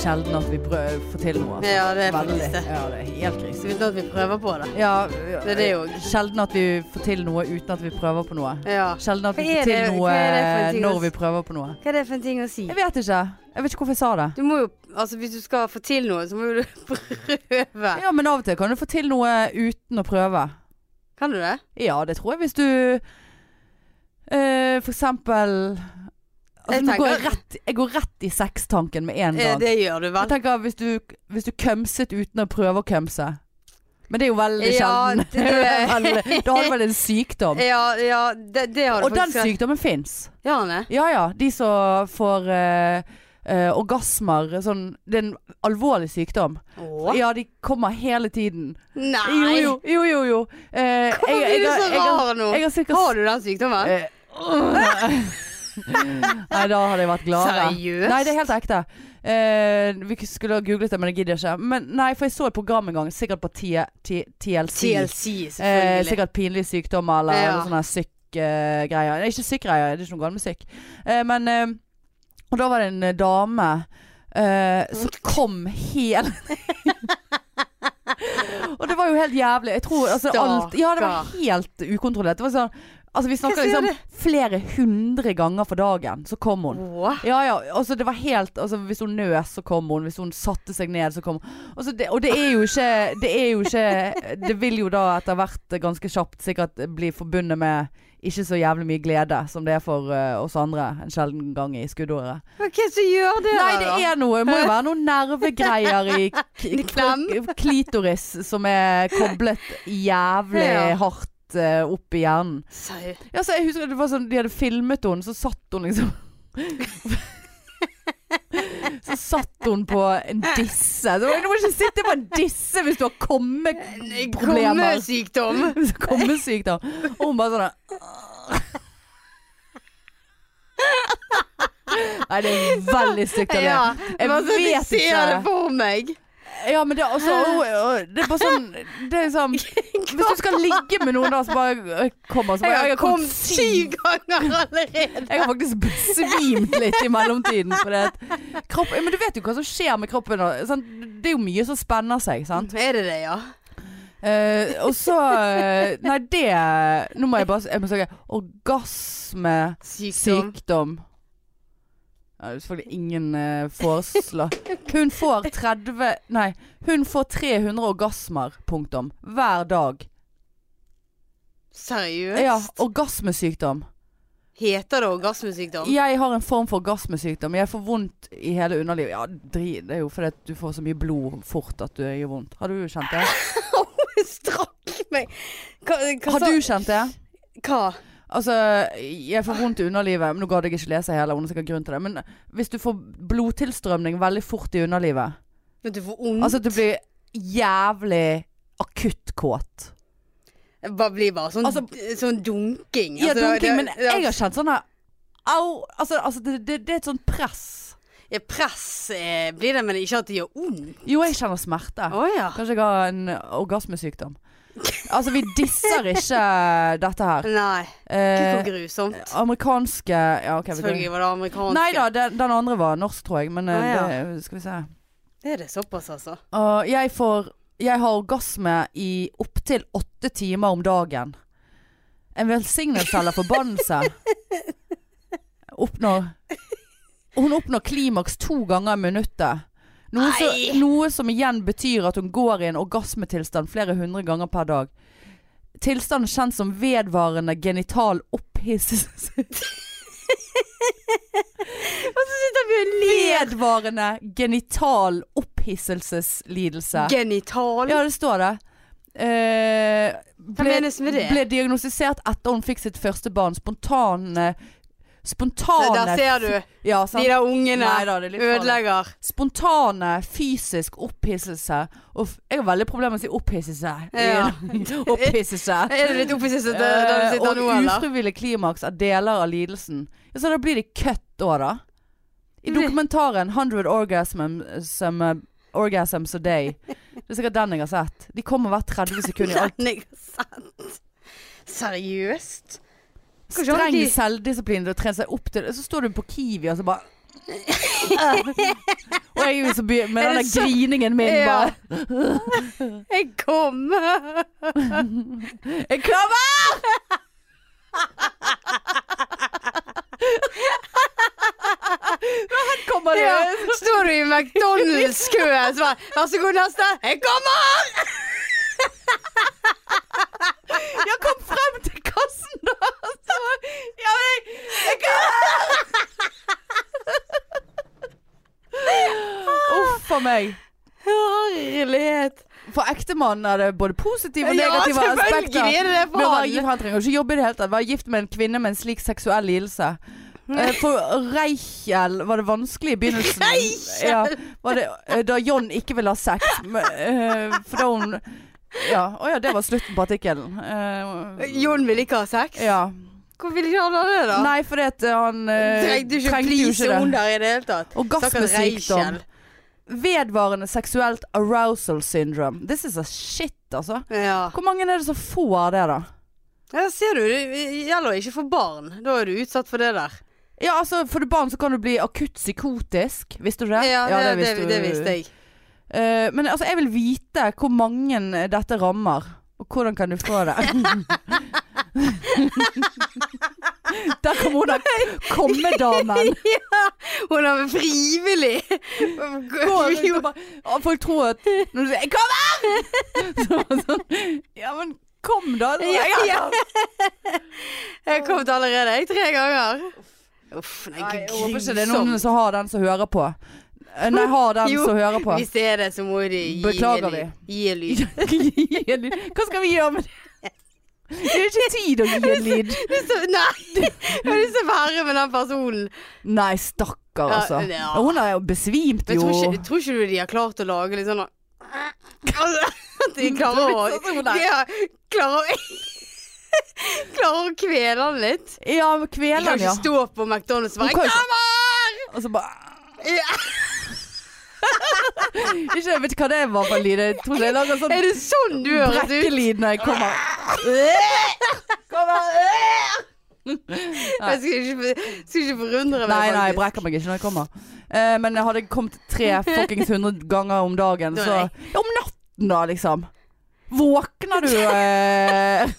sjelden at vi får til noe. altså. Ja, det er Veldig. faktisk det. Ja, det er helt krise. Uten at vi prøver på det. Ja, Det er det jo. Sjelden at vi får til noe uten at vi prøver på noe. Ja. Sjelden at vi får til noe ting å når vi prøver på noe. Hva er det for en ting å si? Jeg vet ikke. Jeg vet ikke hvorfor jeg sa det. Du må jo, altså Hvis du skal få til noe, så må du prøve. Ja, men av og til kan du få til noe uten å prøve. Kan du det? Ja, det tror jeg hvis du eh, For eksempel altså, Jeg nå går jeg, rett, jeg går rett i sextanken med en gang. Det gjør du Jeg vel? tenker hvis du, hvis du kømset uten å prøve å kømse. Men det er jo veldig Ja, sjelden. det- da har du vel en sykdom. Ja, ja det, det har du Og den sykdommen fins. Ja. Ja ja. De som får uh, uh, orgasmer sånn Det er en alvorlig sykdom. Åh. Ja, de kommer hele tiden. Nei! Jo jo, jo jo. Eh, Hvorfor blir du så rar nå? Jeg har du den sykdommen? Eh, Nei, da hadde jeg vært gladere. Seriøst? Nei, det er helt ekte. Eh, vi skulle ha googlet det, men jeg gidder ikke. Men nei, for jeg så et program en gang, sikkert på T T TLC. TLC, Eh, sikkert pinlige sykdommer eller Ja. noe sånne syk-greier. Ikke syk-greier, det er ikke noe galt med syk. Eh, men eh, Og da var det en dame eh, som kom helt Og det var jo helt jævlig. Jeg tror altså, alt Ja, det var helt ukontrollert. Det var sånn Altså, vi snakka liksom flere hundre ganger for dagen, så kom hun. Ja, ja. Altså, det var helt altså, Hvis hun nøs, så kom hun. Hvis hun satte seg ned, så kom hun. Altså, det, og det er jo ikke Det er jo ikke Det vil jo da etter hvert ganske kjapt sikkert bli forbundet med ikke så jævlig mye glede som det er for uh, oss andre en sjelden gang i skuddåret. Hva er det som gjør det? Nei, det er noe Må jo være noen nervegreier i klitoris som er koblet jævlig Ja. Eh, opp i hjernen. Sorry. Ja, så jeg husker det var sånn De hadde filmet henne, så satt hun liksom Så satt hun på en disse. Så, du må ikke sitte på en disse hvis du har kommeproblemer. Kommesykdom. Kommesykdom. Og hun bare sånn Nei, det er veldig stygt av det. Jeg vet ikke jeg ser det for meg. Ja, men det er også Det er bare sånn Det er liksom Hvis du skal ligge med noen da så bare kommer så bare, jeg har kommet syv ganger allerede. Jeg har faktisk besvimt litt i mellomtiden. Kropp, men du vet jo hva som skjer med kroppen. Sant? Det er jo mye som spenner seg. Sant? Er det det, ja? Eh, og så eh, Nei, det Nå må jeg bare Jeg må orgasmesykdom. Sykdom. Ja, selvfølgelig ingen eh, foreslår. Hun får 30 Nei, hun får 300 orgasmer, punktum. Hver dag. Seriøst? Ja, orgasmesykdom. Heter det orgasmesykdom? Jeg har en form for orgasmesykdom. Jeg får vondt i hele underlivet. Ja, drit. det er jo fordi at du får så mye blod fort at du gjør vondt. Har du kjent det? Strakk meg. Hva, hva Har du kjent det? Hva? Altså, jeg får vondt i underlivet. Men nå gadd jeg ikke lese hele. Hun har sikkert grunn til det. Men hvis du får blodtilstrømning veldig fort i underlivet Men du får vondt? Altså at du blir jævlig akutt kåt. Det bare blir bare sånn, Altså- sånn dunking. Ja, Altså, dunking, men jeg har kjent sånn her Au! Altså, altså det, det, det er et sånt press. ja, Press eh, blir det, men ikke at det gjør vondt. Jo, jeg kjenner smerte. Oh, ja. Kanskje jeg har en orgasmesykdom. Altså, vi disser ikke dette her. Nei. Gud, så hvor grusomt. amerikanske Ja, okay, Selvfølgelig var det amerikanske. Nei da, den, den andre var norsk, tror jeg. Men eh, Ah, ja. det skal vi se. Det er det såpass, altså. Uh, jeg får Jeg har orgasme i opptil åtte timer om dagen. En velsignelse eller forbannelse. Oppnår Hun oppnår klimaks to ganger i minuttet. Noe, så, noe som igjen betyr at hun går i en orgasmetilstand flere hundre ganger per dag. Tilstanden kjent som vedvarende genital opphisselse. Og så sitter vi og ler. Vedvarende genital opphisselseslidelse. Genital. Ja, det står det. Eh, Hva menes med det? Ble diagnostisert etter hun fikk sitt første barn. Spontane Spontane Der ser du. Ja. De der ungene Nei da, det litt farlig. ødelegger. Spontane fysisk opphisselse. Og jeg har veldig problemer med å si opphisselse. Ja. opphisselse. Er det litt opphisselse der der du Eh, sitter og nå, eller? ufrivillig klimaks er deler av lidelsen. Ja, så da blir de cut òg, da. I dokumentaren 100 Orgasms som, uh, Orgasms a Day. Det er sikkert den jeg har sett. De kommer hvert 30 sekunder i alt. Den jeg har sett. Seriøst? Streng de- selvdisiplin og trene seg opp til Så står du på Kiwi og så bare Og jeg er så by med den der så- griningen min Ja. bare Jeg kommer! Jeg kommer! Her kommer du? Ja, står du i McDonald's-kø, så bare Vær så god, neste. Jeg kommer! Jeg kom frem til kassen da så, Ja, men jeg, Uff a meg Herlighet. For ektemannen er det både positive og Ja, negative aspekter er være han. gift. Han trenger ikke jobbe i det hele tatt. Være gift med en kvinne med en slik seksuell lidelse. Eh, For Reichel var det vanskelig i begynnelsen. Ja, det, eh, da John ikke ville ha sex. eh, For da hun Ja. Å ja, det var slutten på artikkelen. Uh, Jon vil ikke ha sex? Ja. Hvorfor vil ikke han ha det, da? Nei, fordi at han uh, Trengte jo ikke der i det hele tatt. Orgasmesykdom. Vedvarende seksuelt arousal syndrome. This is a shit, altså. Ja. Hvor mange er det som får det, da? ja, ser du. Det gjelder ikke for barn. Da er du utsatt for det der. Ja, altså For barn så kan du bli akutt psykotisk. Visste du det? Ja, det, det, visste det, det visste jeg. Eh, men altså, jeg vil vite hvor mange dette rammer. Og hvordan kan du få det? Der kom hun der kommedamen. Hun er frivillig. Går Folk tror at når du sier Kom kommer!' Så, sånn, ja, men kom da. Ja, ja, ja. Jeg har kommet allerede, jeg. Tre ganger. Uff, nei, Nei, jeg håper ikke det er noen som har den som hører på. Nei, har den som hører på. Hvis det er det, så må de gi Beklager lyd. Gi lyd. Hva skal vi gjøre med det? Det er ikke tid å gi en lyd. Nei! Jeg har lyst til å være med den personen. Nei, stakkar, altså. ja. Hun har jo besvimt, jo. tror ikke, tror ikke du de har klart å lage litt sånn Altså, At de klarer å De har er. ja, Klarer å Klarer å kvele den litt. Ja, men De kveler kan den, ikke stå på McDonald's og bare kan Kommer! Og så bare Ja. Ikke, Vet du hva det var for lyd? Jeg tror jeg lager sånn Er det sånn du høres ut? brekkelyd når jeg kommer. kommer. Jeg skulle ikke, skulle ikke forundre meg. Nei, nei, jeg brekker meg ikke når jeg kommer. Eh, men jeg hadde kommet tre fuckings hundre ganger om dagen, så ja, Om natten, da, liksom. Våkner du eh...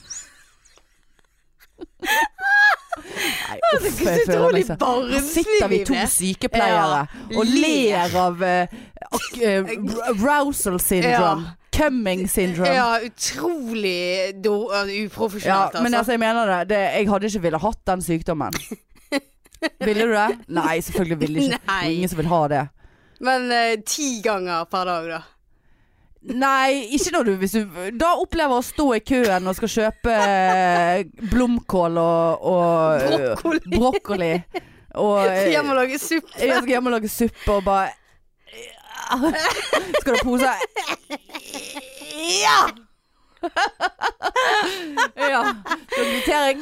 Nei, uff, jeg Så utrolig Her barnslig sitter vi to sykepleiere Ja, og ler. av uh, ak- eh, arousal syndrome. Cumming syndrome. Ja, utrolig do, uh, Ja, uprofesjonelt, men altså. altså, jeg mener det, det Jeg hadde ikke ville hatt den sykdommen. Ville du det? Nei, selvfølgelig ville ikke. Det Nei. er ingen som vil ha det. Men uh, ti ganger per dag, da. Nei, ikke når du hvis du da opplever å stå i køen og skal kjøpe eh, blomkål og, og eh, Brokkoli. brokkoli. Og skal Hjem og lage suppe. jeg skal hjem og lage suppe og bare Skal du ha pose? Ja! ja. Så inviterer jeg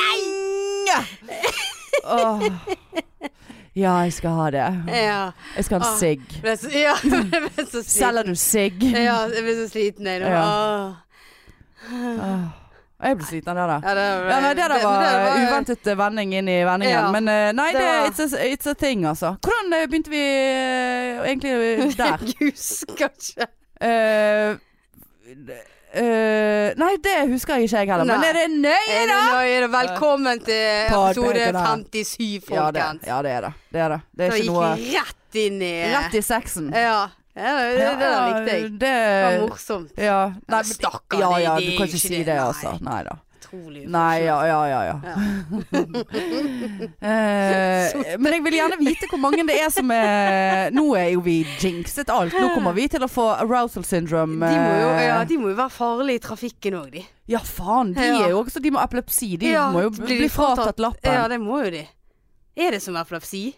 Nei! Åh. Ja, jeg skal ha det. Ja. Jeg skal ha en Ah. sigg. Ja. Selger du sigg? Ja, jeg blir så sliten jeg nå. Ja. Åh. Åh. Jeg ble sliten av det der. Ja, det, Ja, nei, det der var uventet eh, vending inn i vendingen. Ja, Men eh, nei, det det, var- it's, a, it's a thing, altså. Hvordan eh, begynte vi egentlig der? Jeg husker ikke. Eh, eh, nei, det husker jeg ikke jeg heller. Men er det nøye, Er det nøye? Velkommen til episode 57, folkens. Ja det, ja, det er det. Det er det. Det er ikke noe rett inn i Rett i sexen. Ja. ja det, det, det likte jeg. Det, var morsomt. ja. Nei, Stakkar, ja, ja, du kan ikke si det. det, altså. Nei da. Utrolig Nei, ja, ja, ja. ja. Eh, men jeg vil gjerne vite hvor mange det er som er Nå er jo vi jinxet alt. Nå kommer vi til å få arousal syndrome. De må, jo, eh, ja, de må jo være farlige i trafikken òg, de. Ja, faen. De er jo også De må ha epilepsi. De må jo bli fratatt lappen. Ja, det må jo de. Er det som epilepsi?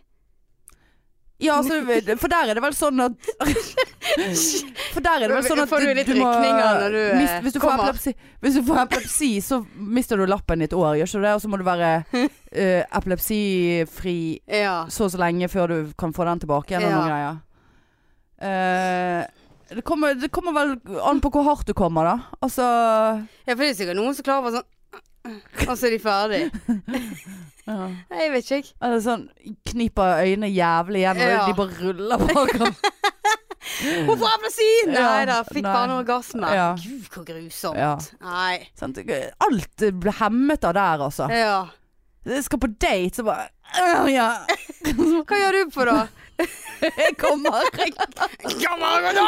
Ja, altså, for der er det vel sånn at For der er det vel sånn at Får du litt må rykninger når du, eh, mist, hvis, du kommer? epilepsi, hvis du får epilepsi, så mister du lappen i et år, gjør ikke du det? Og så må du være uh, epilepsifri Ja. så og så lenge før du kan få den tilbake igjen Ja. noen greier. Eh, det, kommer, det kommer vel an på hvor hardt du kommer, da. Altså ja, for det er sikkert noen som klarer å være sånn Og så er de ferdig. Ja. Jeg vet ikke, jeg. Eller sånn kniper øynene jævlig igjen, og Ja. de bare ruller bakover. Hvorfor appelsin? Ja, Nei da, fikk nei. bare en orgasme. Ja. Gud, hvor grusomt. Ja. Nei. Sant? Alt ble hemmet av der, altså. Ja. Jeg skal på date, så bare «Øh, Ja, Hva gjør du på da? jeg kommer. Kommer da!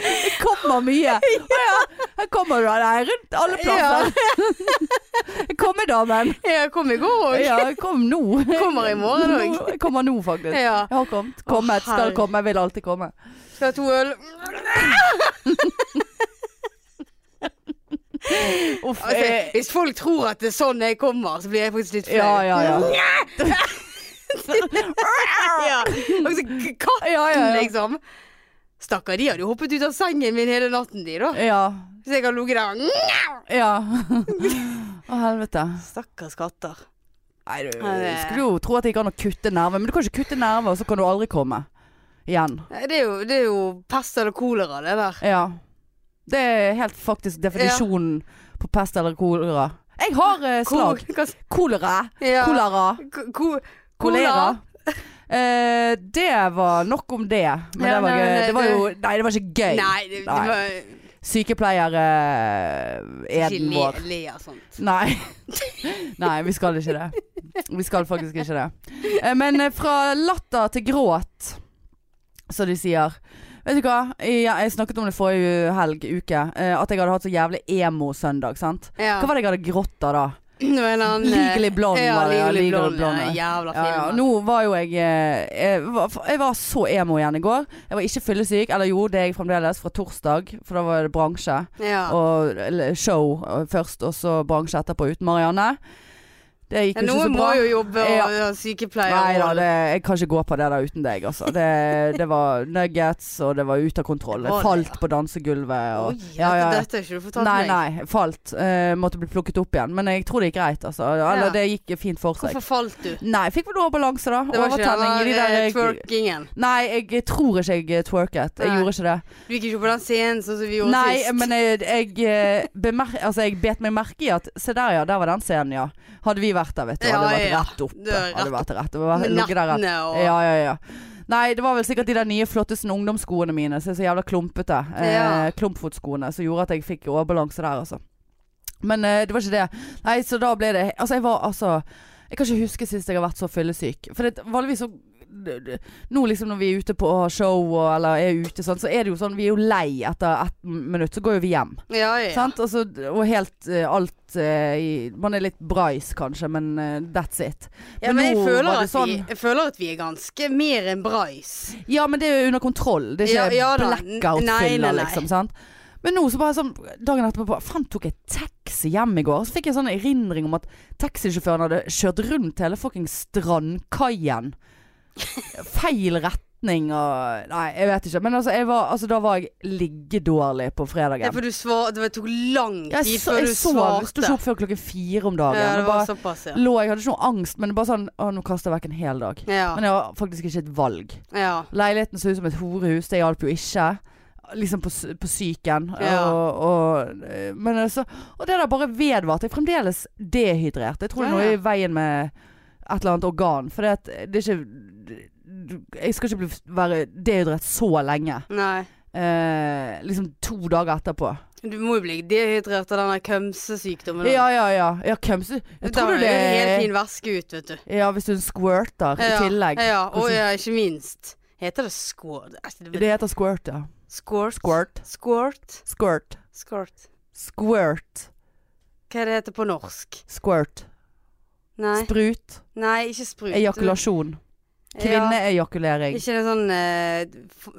Det kommer mye. Å ja, her kommer du deg rundt alle plasser. Jeg kommer, damen. Jeg kom i går òg. Ja, jeg kom nå. Kommer i morgen òg. Jeg kommer nå, faktisk. Ja. Jeg har kommet. Kommet. Skal komme. Jeg vil alltid komme. Skal ha to øl. Uff. Altså, eh, hvis folk tror at det er sånn jeg kommer, så blir jeg faktisk litt flau. Ja, ja, ja. ja. Og så katten, Ja, ja, ja. liksom. Stakkar, de hadde jo hoppet ut av sengen min hele natten, de, da. Ja. Så jeg har ligget der. ja. Å, helvete. Stakkars katter. Nei, du det- skulle jo tro at det gikk an å kutte nerver, men du kan ikke kutte nerver, så kan du aldri komme. Igjen. Nei, Det er jo, det er jo pest eller kolera, det der. Ja. Det er helt faktisk definisjonen på pest eller kolera. Jeg har eh, slag. Ko- hva- Kolera. Ja. Kolera. Ko- ko- Kolera. Eh, det var nok om det. Men Ja, det, var, nei, det var jo Nei, det var ikke gøy. Nei, det, det var Sykepleier-eden Ikke vår. le, le av sånt. Nei. Nei, vi skal ikke det. Vi skal faktisk ikke det. Eh, Men eh, fra latter til gråt, som de sier. Vet du hva? Jeg, jeg snakket om det forrige helg, uke. eh, At jeg hadde hatt så jævlig emo-søndag. sant? Ja. Hva var det jeg hadde grått av da? Han, eh, Legally Blonde Ja, Legally Blonde. Blonde. Jævla Ja, ja. Nå var jo jeg eh, jeg var, jeg var så emo igjen i går. Jeg var ikke fyllesyk. Eller jo, det er jeg fremdeles, fra torsdag. For da var det bransje. Ja. Og show eh, først, og så bransje etterpå uten Marianne. Det gikk Ja, ikke så Noen må jo jobbe og Ja. ja. sykepleier. Nei da, det, jeg kan ikke gå på det der uten deg, altså. Det, det var nuggets, og det var ute av kontroll. Jeg var falt på dansegulvet. Og, Oi, ja, ja. Dette har ikke du fortalt Nei, meg. nei. Falt. Uh, måtte bli plukket opp igjen. Men jeg tror det gikk greit, altså. Eller det gikk fint for seg. Hvorfor falt du? Nei, jeg fikk vel noe balanse, da. Det var ikke det i de der der twerkingen. Nei, jeg tror ikke jeg eh, twerket. Jeg Nei. gjorde ikke det. Du gikk ikke på den scenen sånn som vi gjorde Nei, sist. men jeg, jeg, eh, bemer altså, jeg bet meg merke i at Se der, ja. Der var den scenen, ja. Hadde vi vært der, vet du. Ja, Hadde vært rett oppe. Hadde vært rett. Med og Ja, ja, ja. Nei, det var vel sikkert de der nye flotteste ungdomsskoene mine er så jævla klumpete. Eh, Klumpfotskoene som gjorde at jeg fikk overbalanse der, altså. Men eh, det var ikke det. Nei, så da ble det Altså, jeg var altså Jeg kan ikke huske sist jeg har vært så fyllesyk. For det, vanligvis så nå liksom når vi er ute på show og, eller er ute sånn, så er det jo sånn Vi er jo lei etter ett minutt, så går jo vi hjem. Ja, ja. Sant? Altså, og helt uh, alt eh, i Man er litt brais kanskje, men uh, that's it. ja, men men jeg føler, sånn- vi, jeg føler at vi er ganske mer enn brais. Ja, men det er jo under kontroll. Det er ikke Ja, ja nei. liksom. Sant? Men nå så bare sånn dagen etterpå Faen, tok jeg taxi hjem i går? Så fikk jeg en sånn erindring om at taxisjåføren hadde kjørt rundt hele fuckings strandkaien. Feil retning og Nei, jeg vet ikke. Men altså, jeg var, altså da var jeg liggedårlig på fredagen. Ja, for du svar, det tok lang Jeg, tid så, før jeg du sov. svarte. Sto ikke opp før klokken fire om dagen. Ja, det var bare såpass, ja. lå, jeg hadde ikke noe angst, men bare sånn Å, nå kaster jeg vekk en hel dag. Ja. Men jeg har faktisk ikke et valg. ja. Leiligheten så ut som et horehus, det hjalp jo ikke. Liksom på, på psyken. Ja. Og, og, eh, men altså, og det der bare vedvarte. Jeg er fremdeles dehydrert. Jeg tror det er noe i veien med et eller annet organ. For det, det er ikke Jeg skal ikke bli, være dehydrert så lenge. Nei. Eh, liksom to dager etterpå. Du må jo bli dehydrert av denne kømsesykdommen. Ja, ja, ja. ja kømse. Jeg tror det er det helt fin væske ut, vet du. Ja, hvis du squirter i Ja, tillegg. Ja, og ja, ikke minst. Heter det squirt? Det heter squirt, ja. Squirt? Squirt. Squirt? Squirt. Squirt. Squirt. Hva er det heter på norsk? Squirt. Nei, Sprut. Nei ikke sprut. Ejakulasjon. Ja, ikke det sånn eh,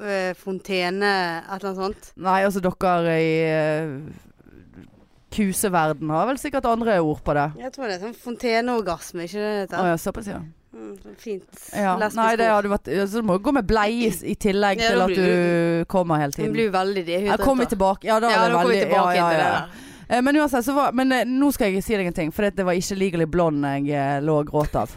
eh, fontene, et eller annet sånt? Nei, altså dere i uh, kuseverden har vel sikkert andre ord på det. Jeg tror det er sånn fonteneorgasme, ikke det det Å heter? ja, såpass, ja. Mm, sånn fint. ja. Nei, det hadde vært Så du må gå med bleie i tillegg Ja, til at du kommer hele Den Hun blir veldig Ja, dehydrert. kom vi tilbake. Ja, da Ja, det da veldig tilbake ja, ja, ja. Eh, Men uansett, så var Men eh, nå skal jeg si deg en ting, for det var ikke Legally Blonde jeg eh, lå og gråt av.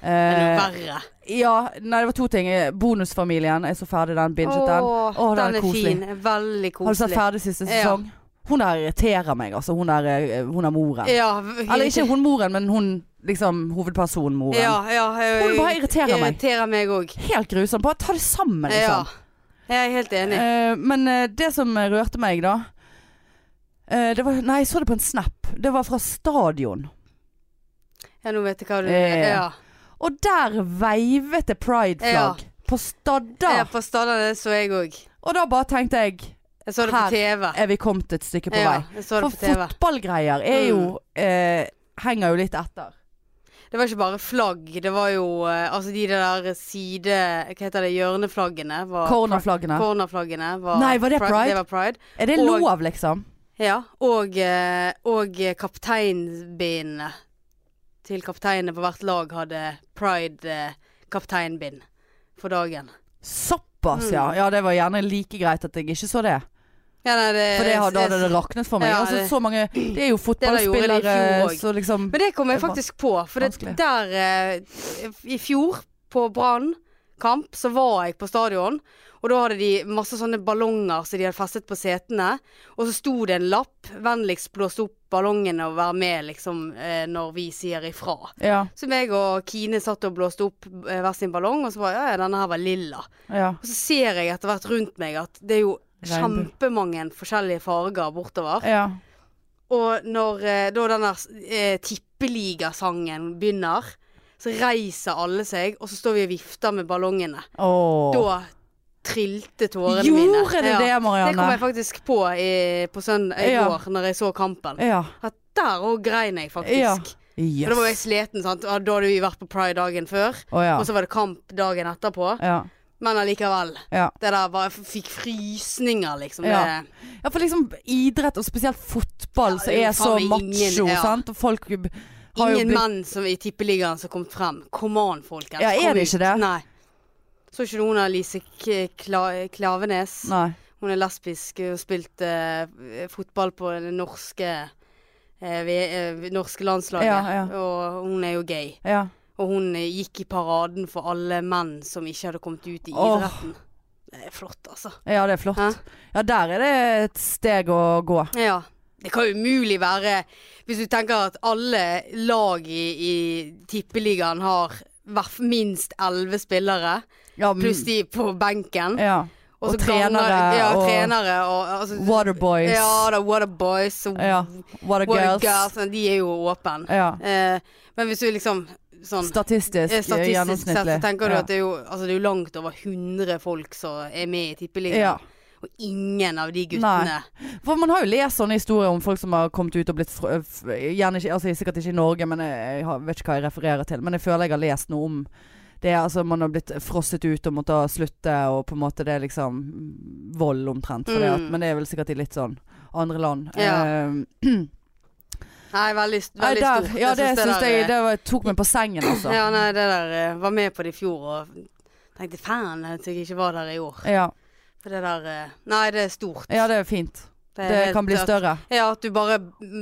Det er Eh, verre. ja, nei, det var to ting. Bonusfamilien. Jeg så ferdig den. Binget den. Åh, Åh, den er er koselig. fin. Veldig koselig. Har du sett ferdig siste Ja. sesong? Hun der irriterer meg, altså. Hun der, eh, hun er moren. Ja, Eller ikke hun moren, men hun liksom hovedpersonen-moren. Ja, ja. jeg- Hun bare irriterer meg. Irriterer meg òg. Helt grusom. Bare ta det sammen, Ja. liksom. Jeg er helt enig. Eh, men det som rørte meg, da eh, det var, Nei, jeg så det på en snap. Det var fra stadion. Ja, nå vet jeg hva du Eh, Ja. Og der veivet det pride-flagg. På Stadda. ja på Stadda det så jeg òg. Og da bare tenkte jeg Her på TV. Er vi kommet et stykke på Ja, vei? For på fotballgreier er jo eh, Henger jo litt etter. Det var ikke bare flagg, det var jo eh, Altså de der side... Hva heter det? Hjørneflaggene. var- Cornerflaggene. Cornerflaggene var Nei, var det pride? Det var pride. Er det Og- lov, liksom? Ja. Og, eh, og kapteinbindene til kapteinene på hvert lag hadde pride-kapteinbind for dagen. Såpass, Mm. ja. Ja, det var gjerne like greit at jeg ikke så det. Ja, nei, det, For det hadde, hadde det raknet for meg. Ja, altså, så mange Det er jo fotballspillere så liksom Men det kom jeg faktisk på. For det, der eh, I fjor, på Brann kamp, så var jeg på stadion. Og da hadde de masse sånne ballonger som de hadde festet på setene. Og så sto det en lapp. 'Vennligst blås opp ballongene og vær med', liksom, eh, når vi sier ifra. Ja. Så meg og Kine satt og blåste opp eh, hver sin ballong, og så var ja, ja, denne her var lilla. ja. Og så ser jeg etter hvert rundt meg at det er jo Regnbue. kjempemange forskjellige farger bortover. ja. Og når eh, da denne eh, tippeligasangen begynner, så reiser alle seg, og så står vi og vifter med ballongene. Oh. Da trilte tårene mine. Gjorde det det, Marianne? Det kom jeg faktisk på i, på søndag i Ja. går, når jeg så kampen. Ja. At der òg grein jeg faktisk. Ja. For da var jeg Yes. sliten, sant. Da hadde vi vært på Pride dagen før, oh, ja. og så var det kamp dagen etterpå. ja. Men allikevel. Ja. Det der bare jeg fikk frysninger, liksom. Ja. Ja, for liksom idrett, og spesielt fotball, Ja, som er så macho, ingen- ja. sant. Og folk Ingen blitt menn som i tippeligaen som har kommet frem. Come on, folkens. Ja, er det ikke det? Nei. Så ikke du hun av Lise Kla Klavenes? Nei. Hun er lesbisk og spilt uh, fotball på det norske uh, norske landslaget. Ja, ja. Og hun er jo gay. Ja. Og hun gikk i paraden for alle menn som ikke hadde kommet ut i idretten. Det er flott, altså. ja, det er flott. Hæ? Ja, der er det et steg å gå. Ja. Det kan umulig være Hvis du tenker at alle lag i, i tippeligaen har minst elleve spillere, Ja, mm, pluss de på benken. ja. Og, Og så ganger- trenere ja, og- trenere og altså, Waterboys. Ja da, Waterboys og Ja. Water. De er jo åpne. Eh, men hvis du liksom sånn Statistisk, eh, statistisk sett, gjennomsnittlig. så tenker du at det er jo altså, det er jo langt over 100 folk som er med i tippeligaen. Og ingen av de guttene For man har jo lest sånne historier om folk som har kommet ut og blitt Gjerne ikke, altså sikkert ikke i Norge, men jeg, jeg vet ikke hva jeg refererer til. Men jeg føler jeg har lest noe om det. Altså man har blitt frosset ut og måtte slutte, og på en måte det er liksom vold omtrent. Det at, Mm. men det er vel sikkert i litt sånn andre land. Ja. Uh, Nei, veldig, nei, veldig der, stort. ja, det synes syns der, jeg Det var, tok meg på sengen, altså. Ja, nei, det der eh, var med på det i fjor og tenkte faen at jeg ikke var der i år. Ja, For det der eh, Nei, det er stort. ja det er fint. Det, Det kan bli større. Ja, at du bare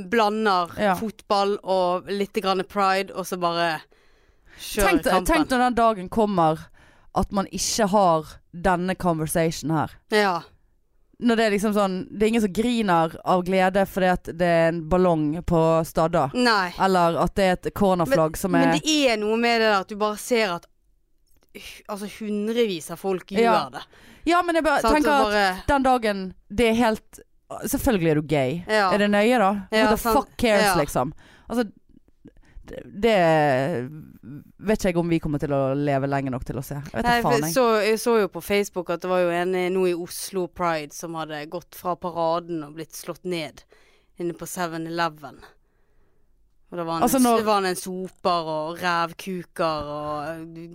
blander Ja. fotball og litt grann pride, og så bare kjører Tenk, kampen. tenk når den dagen kommer at man ikke har denne conversation her. Ja. Når det er liksom sånn Det er ingen som griner av glede fordi at det er en ballong på Stadda. Nei. Eller at det er et cornerflagg som er Men det er noe med det der at du bare ser at Altså hundrevis av folk gjør Ja. det. Ja, men jeg bare tenker at bare, den dagen det er helt Selvfølgelig er du gay. Ja. Er det nøye, da? Ja, Who the sant. fuck cares, liksom? Altså det, vet ikke jeg om vi kommer til å leve lenge nok til å se. Jeg vet Nei, jeg. så, jeg så jo på Facebook at det var jo en eh, nå i Oslo Pride som hadde gått fra paraden og blitt slått ned inne på 7-Eleven. Og da var han, Altså, når- var han en soper og rævkuker og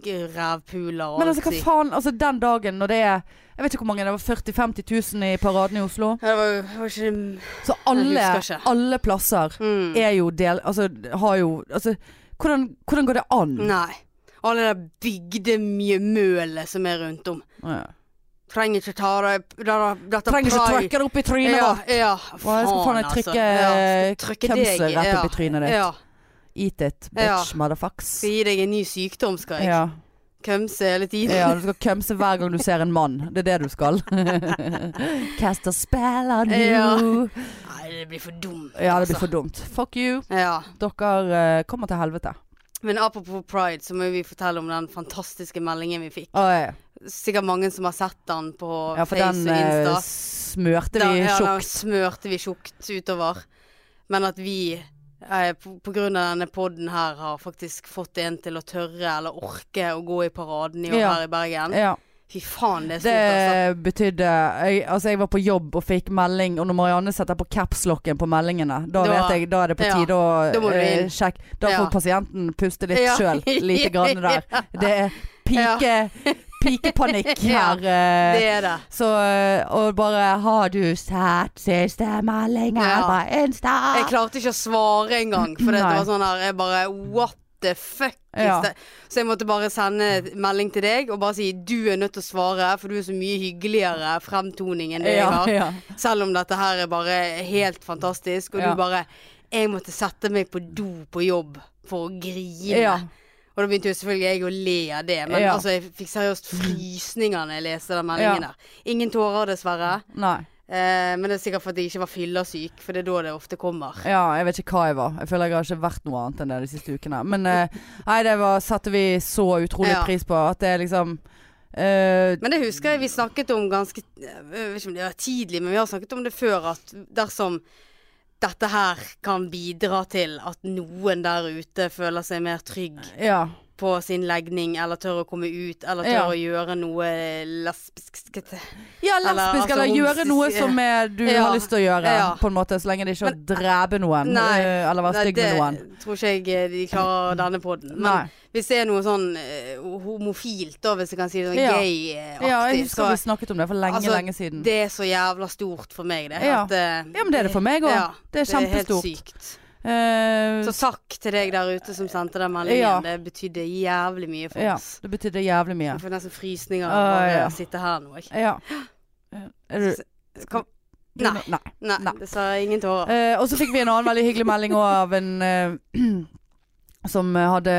g- rævpuler og Men altså, hva faen? Altså, den dagen når det er Jeg vet ikke hvor mange, det var 40 000-50 000 i paraden i Oslo. Det var det var ikke Så alle, alle plasser mm. er jo del Altså, har jo Altså, hvordan, hvordan går det an? Nei. Alle det bygdemjømølet som er rundt om. Ja. Trenger ikke ta det dette, Trenger ikke trykke det opp i trynet ja, vårt. ja, Hva, jeg skal faen meg altså. trykke Ja, skal trykke kømsel rett ja. opp i trynet ditt. Ja. Eat it, bitch, motherfucks. Skal gi deg en ny sykdom, skal jeg. Ja. Kømse hele tiden. ja, du skal kømse hver gang du ser en mann. Det er det du skal. Cast a spell on you. Ja. Ja, Nei, det blir for dumt. Ja, det blir altså. for dumt. Fuck you. Ja. Dere uh, kommer til helvete. Men apropos pride, så må vi fortelle om den fantastiske meldingen vi fikk. Oh, ja. Sikkert mange som har sett den på ja, Face den og eh, Insta. smørte Da- ja, den smørte vi tjukt utover. Men at vi eh, på, på grunn av denne podden her har faktisk fått en til å tørre eller orke å gå i paraden i år Ja. her i Bergen. Ja. Fy faen, det er stort, altså. Det betydde jeg, Altså, jeg var på jobb og fikk melding, og når Marianne setter på capslocken på meldingene, da, Da- vet jeg Da er det på ja, tide å da eh, inn. sjekke. Da Ja. får pasienten puste litt Ja. sjøl, lite grann der. Det er pike, pikepanikk Ja, her. eh, Det er det. Så eh, Og bare 'Har du sett siste meldingen Ja. på Insta?' Jeg klarte ikke å svare engang, for det var sånn her Jeg bare What the fuck Ja. Så jeg måtte bare sende melding til deg og bare si du er nødt til å svare, for du er så mye hyggeligere fremtoning enn det jeg har. ja. Selv om dette her er bare helt fantastisk. Og Ja. du bare Jeg måtte sette meg på do på jobb for å grine. Og da begynte jo selvfølgelig jeg å le av det. Men Ja. altså, jeg fikk seriøst frysninger når jeg leste den meldingen Ja. der. Ingen tårer, dessverre. Nei. Eh, men det er sikkert fordi jeg ikke var fyllesyk, for det er da det ofte kommer. Ja, jeg vet ikke hva jeg var. Jeg føler jeg har ikke vært noe annet enn det de siste ukene. Men eh, nei, det var, satte vi så utrolig Ja. pris på. At det liksom eh, Men det husker jeg vi snakket om ganske Jeg vet ikke om det var tidlig, men vi har snakket om det før, at dersom dette her kan bidra til at noen der ute føler seg mer trygg Ja. På sin legning, eller tør å komme ut, eller tør Ja. å gjøre noe lesbisk Ja, Ja, Eller, lesbisk, altså, eller, gjøre noe som er, du Ja. har lyst til å gjøre, Ja. på en måte. Så lenge det ikke er å drepe noen, Nei. eh, eller være stygg med det tror ikke jeg eh, de klarer denne podden. Men Nei. hvis det er noe sånn uh, homofilt, da, hvis jeg kan si det sånn Ja. gay-aktig, Ja, jeg husker så vi snakket om det for lenge, Altså, lenge siden. det er så jævla stort for meg, det. Ja. At, uh, Ja, men det er det for meg òg. Ja, det er helt sykt. Eh, Så takk til deg der ute som sendte den meldingen. Ja. Det betydde jævlig mye for ja, oss. det betydde jævlig mye. Jeg får nesten frysninger av Ah, å sitte her nå. Ikke? Ja. Eh, Er du du- Nei. Nei. nei, Nei. sa ingen tårer. Uh, og så fikk vi en annen veldig hyggelig melding òg av en som hadde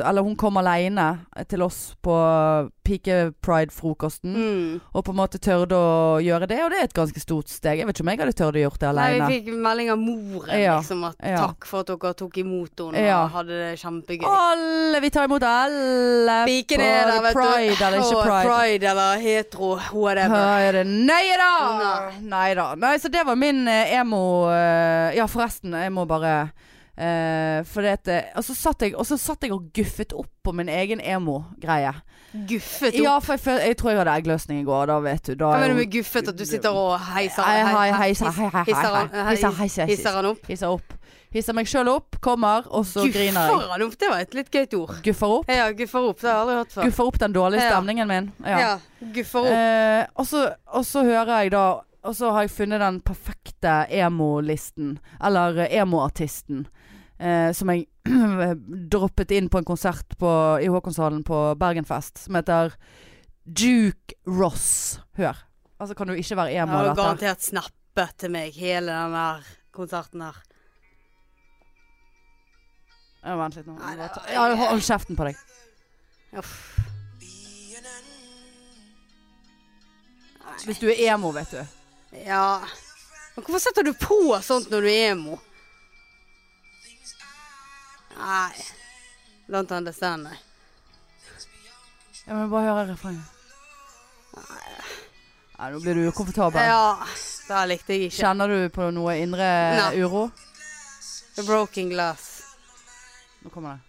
Eller hun kom aleine til oss på Pike Pride-frokosten. Mm. Og på en måte tørde å gjøre det, og det er et ganske stort steg. Jeg vet ikke om jeg hadde tørt å gjøre det Nei, aleine. vi fikk melding av moren, Ja, liksom. At ja. takk for at dere tok imot henne Ja. og hadde det kjempegøy. Alle! Vi tar imot alle! Piken er der, vet pride du. eller ikke pride. pride eller hetero, whatever. Er? Nei da! Nei. Nei da. Nei, så det var min eh, emo eh, Ja, forresten, jeg må bare uh, For det eh, Og så satt jeg og så satt jeg og guffet opp på min egen emo-greie. Guffet opp. Ja, for jeg, jeg tror jeg hadde eggløsning i går. Da vet du. Da Hva er mener du med guffet? At du sitter og heiser Hei, hei, hei, hiss- hei, hei, hisser han- opp? Hisser opp. Hisser meg sjøl opp, kommer, og så griner jeg. Guffer han opp? Det var et litt gøyt ord. Guffer opp. Ja, guffer opp. Det har jeg aldri hørt før. Guffer opp den dårlige stemningen min. Ja. Ja, guffer opp. Uh, og, så, og så hører jeg da Og så har jeg funnet den perfekte emo-listen. Eller eh, emo-artisten. Eh, som jeg droppet inn på en konsert på, i Håkonshallen på Bergenfest. Som heter Duke Ross. Hør. Altså kan du ikke være emo har dette. jo har garantert snappet til meg hele den der konserten her. Ja, vent litt nå. Ja, hold kjeften på deg. Uff. Hvis du er emo, vet du. Ja Men hvorfor setter du på sånt når du er emo? Nei. Don't understand, nei. Jeg må bare høre refrenget. Nei, nå blir du ukomfortabel. Ja, det likte jeg ikke. Kjenner du på noe indre Nei. uro? The broken glass. Nå kommer det.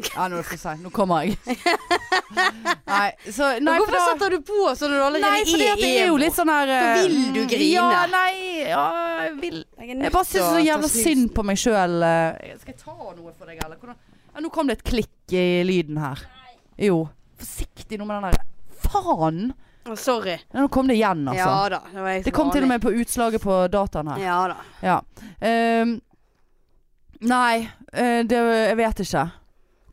Ja, nå er det for seint. Nå kommer jeg. Nei, så Nei, hvorfor da setter du på sånn når du allerede Nei, fordi at det er jo litt sånn her Da eh, vil du grine. Ja, nei ja, Jeg vil Jeg bare syns så jævla synd på meg sjøl. Skal jeg ta noe for deg, eller? Ja, nå kom det et klikk i lyden her. Jo. Forsiktig nå med den der Faen! Å, Sorry. Nå kom det igjen, altså. Ja da. Det, det kom til og med på utslaget på dataen her. Ja da. Ja. Um, nei, eh, det, jeg vet ikke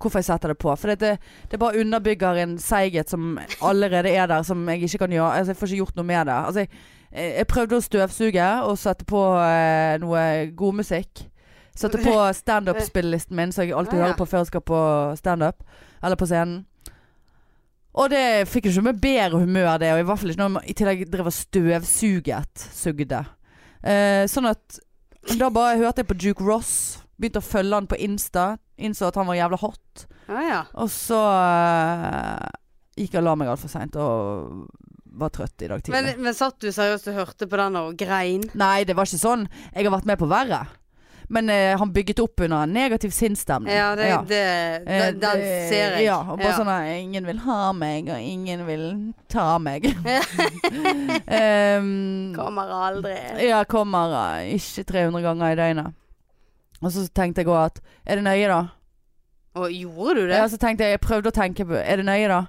hvorfor jeg setter det på. For det, det bare underbygger en seighet som allerede er der, som jeg ikke kan gjøre. Altså, jeg får ikke gjort noe med det. Altså, jeg, jeg prøvde å støvsuge og sette på eh, noe god musikk. Satte på standup-spillelisten min, som jeg alltid hører på før jeg skal på standup. Eller på scenen. Og det fikk jo ikke med bedre humør, det. Og i hvert fall ikke når man i tillegg drev og støvsuget. Sugde. Eh, sånn at da bare hørte jeg på Duke Ross. Begynte å følge han på Insta. Innså at han var jævla hot. Ah, ja. Og så uh, gikk jeg og la meg altfor seint og var trøtt i dag tidlig. Men, men satt du seriøst og hørte på den og grein? Nei, det var ikke sånn. Jeg har vært med på verre. Men eh, han bygget opp under en negativ sinnsstemning. Ja, det, det, det, den, ser jeg. Ja, og bare Ja. sånn at ingen vil ha meg, og ingen vil ta meg. um, Kommer aldri. ja, kommer eh, ikke 300 ganger i døgnet. Og så tenkte jeg òg at Er det nøye, da? Og gjorde du det? Ja, så tenkte jeg, jeg prøvde å tenke på Er det nøye, da?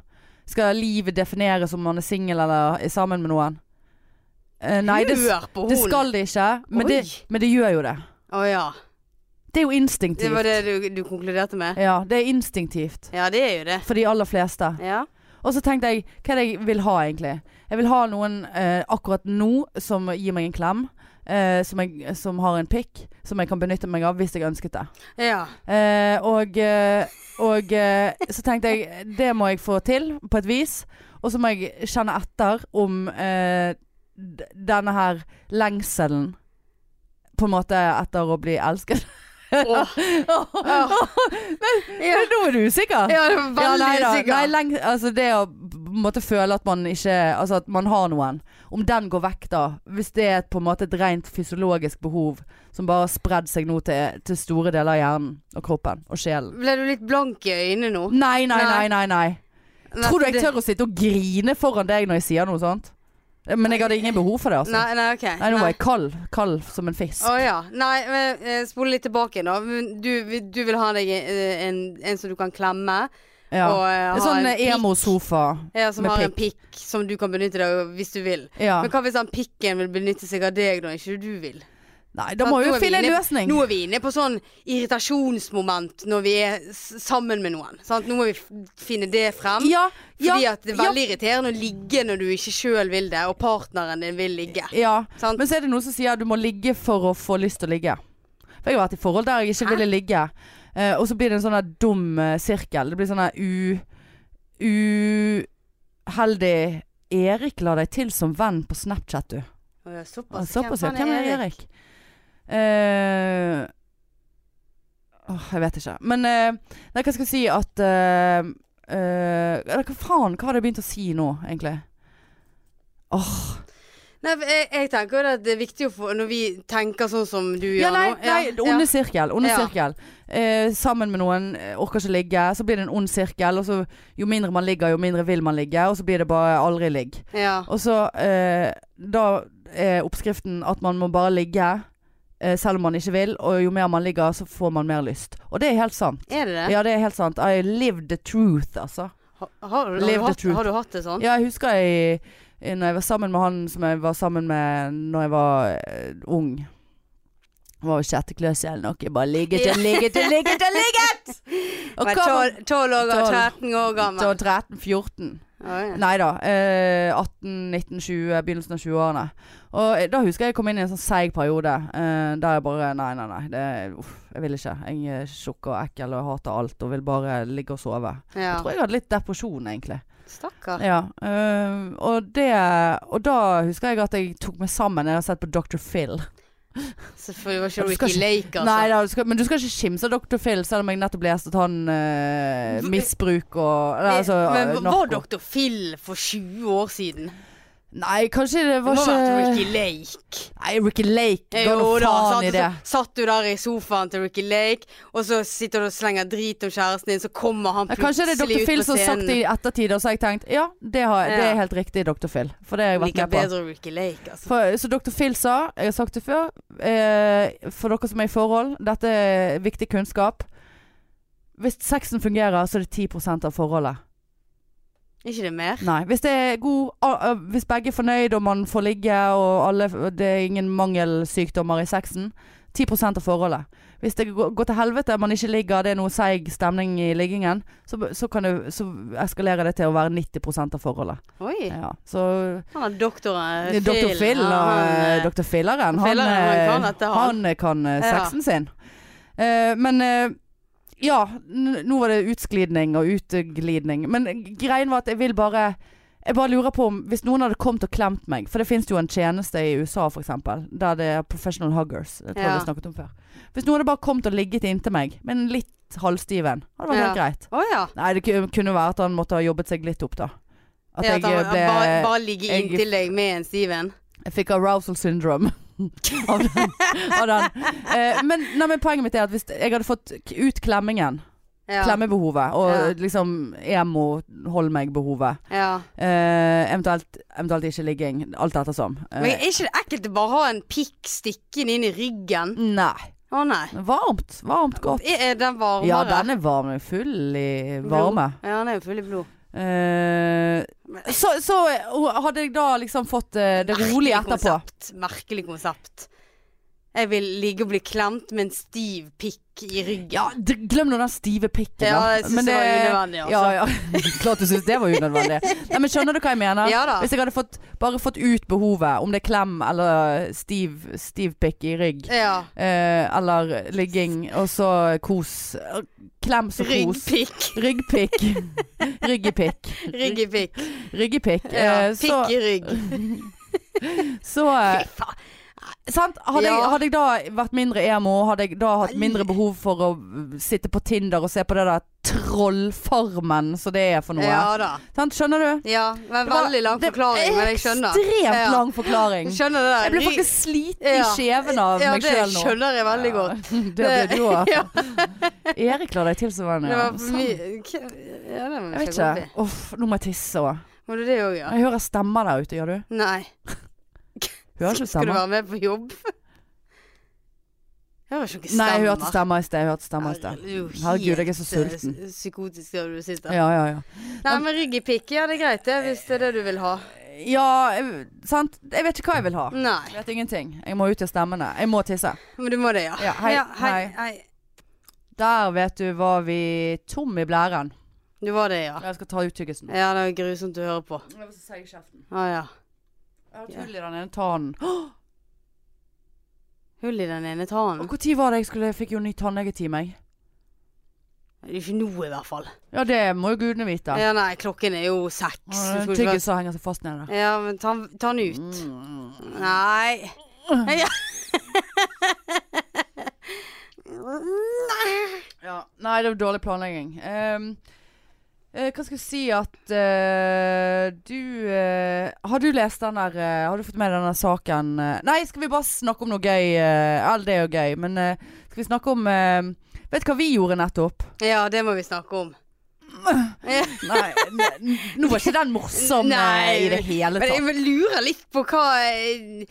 Skal livet defineres om man er singel eller er sammen med noen? Eh, nei, det, det skal det ikke. Men det, men det gjør jo det. Å ja. Det er jo instinktivt. Det var det du, du konkluderte med? Ja, det er instinktivt. Ja, det er jo det. For de aller fleste. Ja. Og så tenkte jeg, hva er det jeg vil ha egentlig? Jeg vil ha noen eh, akkurat nå som gir meg en klem. Eh, som, jeg, som har en pikk som jeg kan benytte meg av hvis jeg ønsket det. Ja. Eh, og eh, og eh, så tenkte jeg det må jeg få til på et vis. Og så må jeg kjenne etter om eh, denne her lengselen på en måte etter å bli elsket. Åh. ja. Nå er du usikker. ja, veldig Ja, nei usikker. Nei, leng, altså det å måtte føle at man ikke Altså at man har noen. Om den går vekk, da. Hvis det er på en måte et rent fysiologisk behov som bare har spredd seg nå til, til store deler av hjernen og kroppen og sjelen. Ble du litt blank i øynene nå? Nei, nei, nei, nei. nei. Nei, Tror du jeg tør å sitte og grine foran deg når jeg sier noe sånt? Men jeg hadde ingen behov for det, altså. Nei, nei, ok. Nei, nå var jeg kald. Kald som en fisk. Å ja. Nei, men eh, spole litt tilbake nå. Du, du vil ha deg eh, en, en som du kan klemme? Ja. Og eh, En sånn emo-sofa. Ja, som har en pikk som du kan benytte deg av hvis du vil. Ja. Men hva hvis han pikken vil benytte seg av deg når ikke du vil? Nei, da må vi jo finne en løsning. Nå er vi inne på sånn irritasjonsmoment når vi er sammen med noen. Sant? Nå må vi finne det frem. Ja, ja, Fordi at det er ja. veldig irriterende å ligge når du ikke sjøl vil det, og partneren din vil ligge. ja. Sant? Men så er det noen som sier at du må ligge for å få lyst til å ligge. For jeg har vært i forhold der jeg ikke ville ligge. Eh, og så blir det en sånn dum eh, sirkel. Det blir sånn u... Uheldig Erik la deg til som venn på Snapchat, du. Ja, Såpass. Såpass. Hvem er Erik? Eh, åh, jeg vet ikke. Men eh, Nei, hva skal jeg si at eh, eh, eller Hva faen? Hva hadde jeg begynt å si nå, egentlig? Åh. Nei, jeg, jeg tenker jo at det er viktig å få Når vi tenker sånn som du Ja, gjør nei, nå nei onde sirkel. Onde Ja. sirkel. Eh, sammen med noen, eh, orker ikke ligge. Så blir det en ond sirkel. Og så jo mindre man ligger, jo mindre vil man ligge. Og så blir det bare aldri ligg. ja. Og så eh, Da er oppskriften at man må bare ligge. Eh, selv om man ikke vil. Og jo mer man ligger, så får man mer lyst. Og det er helt sant. Er det det? Ja, det er helt sant. I live the truth, altså. Ha, har, du, har, du hatt, har du hatt det sånn? Ja, jeg husker jeg når jeg var sammen med han som jeg var sammen med når jeg var uh, ung. Var jo sjette klasse eller noe. Jeg bare ligget og ligget og ligget og ligget! Og Var hva var 12 12 år, og 13 år gammel. da? 13-14. Oh, ja. Nei da. Eh, 18-19-20, begynnelsen av 20-årene. Og eh, da husker jeg jeg kom inn i en sånn seig periode eh, der jeg bare Nei, nei, nei. Det, uff, jeg vil ikke. Jeg er tjukk og ekkel og hater alt og vil bare ligge og sove. Ja. Jeg tror jeg hadde litt depresjon, egentlig. Stakkar. Ja, øh, og det Og da husker jeg at jeg tok meg sammen. Jeg har sett på Dr. Phil. Selvfølgelig var ikke Ricky skal Lake, altså. Nei da, du skal, men du skal ikke kimse av Dr. Phil, selv om jeg nettopp leste at han øh, misbruk og eller, altså, Men var. Dr. Phil for 20 år siden? Nei, kanskje det Det var må ha vært ikke Ricky Lake. Nei, Ricky Lake ga Jo da, faen satt, i det. satt du der i sofaen til Ricky Lake, og så sitter du og slenger drit om kjæresten din, så kommer han plutselig kanskje det er Dr. Phil som har sagt det i ettertid, og så har jeg tenkt ja, det, har, det er helt riktig, Dr. Phil. For det har jeg vært Liker med på. bedre Ricky Lake, altså. For, så Dr. Phil sa, jeg har sagt det før, eh, for dere som er i forhold, dette er viktig kunnskap. Hvis sexen fungerer, så er det 10 av forholdet. Ikke det mer? Nei. Hvis det er god Hvis begge er fornøyd og man får ligge og alle, det er ingen mangelsykdommer i sexen, 10 av forholdet. Hvis det går, til helvete, man ikke ligger, det er noe seig stemning i liggingen, så, så, kan det, så eskalerer det til å være 90 av forholdet. Oi. Ja, så Han er doktoren Phil. Doktor Phil, og han, eh, eh, Filleren, han, han kan eh, han. kan sexen Ja. sin. Uh, men eh, ja, nå var det utsklidning og uteglidning. Men greien var at jeg vil bare Jeg bare lurer på om Hvis noen hadde kommet og klemt meg For det finnes jo en tjeneste i USA eksempel Der det er professional huggers. Det tror jeg Ja. vi snakket om før. Hvis noen hadde bare kommet og ligget inntil meg med en litt halvstiven, hadde vært helt greit. Oh, ja. Nei, det kunne være at han måtte ha jobbet seg litt opp, da. At Ja, jeg ble bare, bare ligge inntil deg med en stiven? Jeg fikk arousal syndrome av den. Av den. Eh, men, nei, men poenget mitt er at hvis jeg hadde fått ut klemmingen, Ja. klemmebehovet, og Ja. liksom emo hold meg-behovet, ja. eh, eventuelt, eventuelt ikke ligging, alt ettersom. Eh, Men er ikke det ekkelt å bare ha en pikk stikkende inn i ryggen? nei. Å nei. Varmt. Varmt godt. Er den varmere? Ja, den er varm. Full i varme. Ja, den er jo full i blod. Eh, så, så hadde jeg da liksom fått uh, det rolig Merkelig etterpå. Konsept. Merkelig konsept. Jeg vil ligge og bli klemt med en stiv pikk i ryggen. Ja, glem nå den stive pikken. Ja, jeg syns det, det var unødvendig, altså. Ja, ja. Klart du syns det var unødvendig. Nei, men skjønner du hva jeg mener? Ja da. Hvis jeg hadde fått, bare fått ut behovet, om det er klem eller stiv, stiv pikk i rygg, Ja. eh, eller ligging, og så kos. Klems og kos. Ryggpikk. Ryggpikk. Ryggepikk. Ryggepikk. Ryggepikk. Ja. Eh, så Pikk i rygg. så eh, Fy faen. Sant? Hadde, jeg, hadde jeg da vært mindre emo, hadde jeg da hatt mindre behov for å sitte på Tinder og se på det der trollfarmen som det er for noe. Ja. Sant? Skjønner du? Ja, Det var- veldig lang det forklaring, men jeg skjønner. Ekstremt Ja. lang forklaring. Skjønner skjønner det der. Jeg blir faktisk sliten i Ja. kjeven av ja, meg det sjøl nå. skjønner jeg veldig godt. Det blir du òg. Ja, Erik la deg til som var det ja. Ja, det må Jeg vet ikke. Uff, nå må jeg tisse òg. Må du det òg, ja? Jeg hører stemmer der ute, gjør du? Nei. Hører ikke Skal du være med på jobb? Jeg har ikke Nei, hun hørte stemmer i sted. Hun hørte stemmer i sted. Herregud, jeg er så sulten. eh, Psykotisk der du sitter. Ja, ja, ja. Nei, men rygg i pikk, ja det er greit det, hvis det er det du vil ha. Ja, sant. Jeg vet ikke hva jeg vil ha. Nei. Jeg vet ingenting. Jeg må ut til stemmene. Jeg må tisse. Men du må det, ja. Ja, hei, hei, hei. hei. Der, vet du, var vi tom i blæren. Du var det, ja. Jeg skal ta ut tyggisen. Ja, det er grusomt å høre på. Jeg vil si kjeften. Ah, ja. Jeg har et hull i den ene tannen. Åh, Hull i den ene Og tannen. Når var det jeg skulle Fikk jo ny tannlegetime, jeg. Det er ikke noe, i hvert fall. Ja, det må jo gudene vite. Ja, nei, klokken er jo seks. Og Du en skulle ikke Tyggis som henger seg fast nedi der. Ja, men ta, ta den ut. Mm. Nei. Ja. Ja. Nei, det var dårlig planlegging. Ehm, eh, hva skal jeg si at eh, du eh, Har du lest den der eh, Har du fått med denne saken eh, Nei, skal vi bare snakke om noe gøy? Uh, All det er jo gøy, men eh, skal vi snakke om eh, Vet du hva vi gjorde nettopp? ja, det må vi snakke om. Nei, n- nå var ikke den morsom eh, Nei, i det hele Men tatt. jeg lurer litt på hva eh,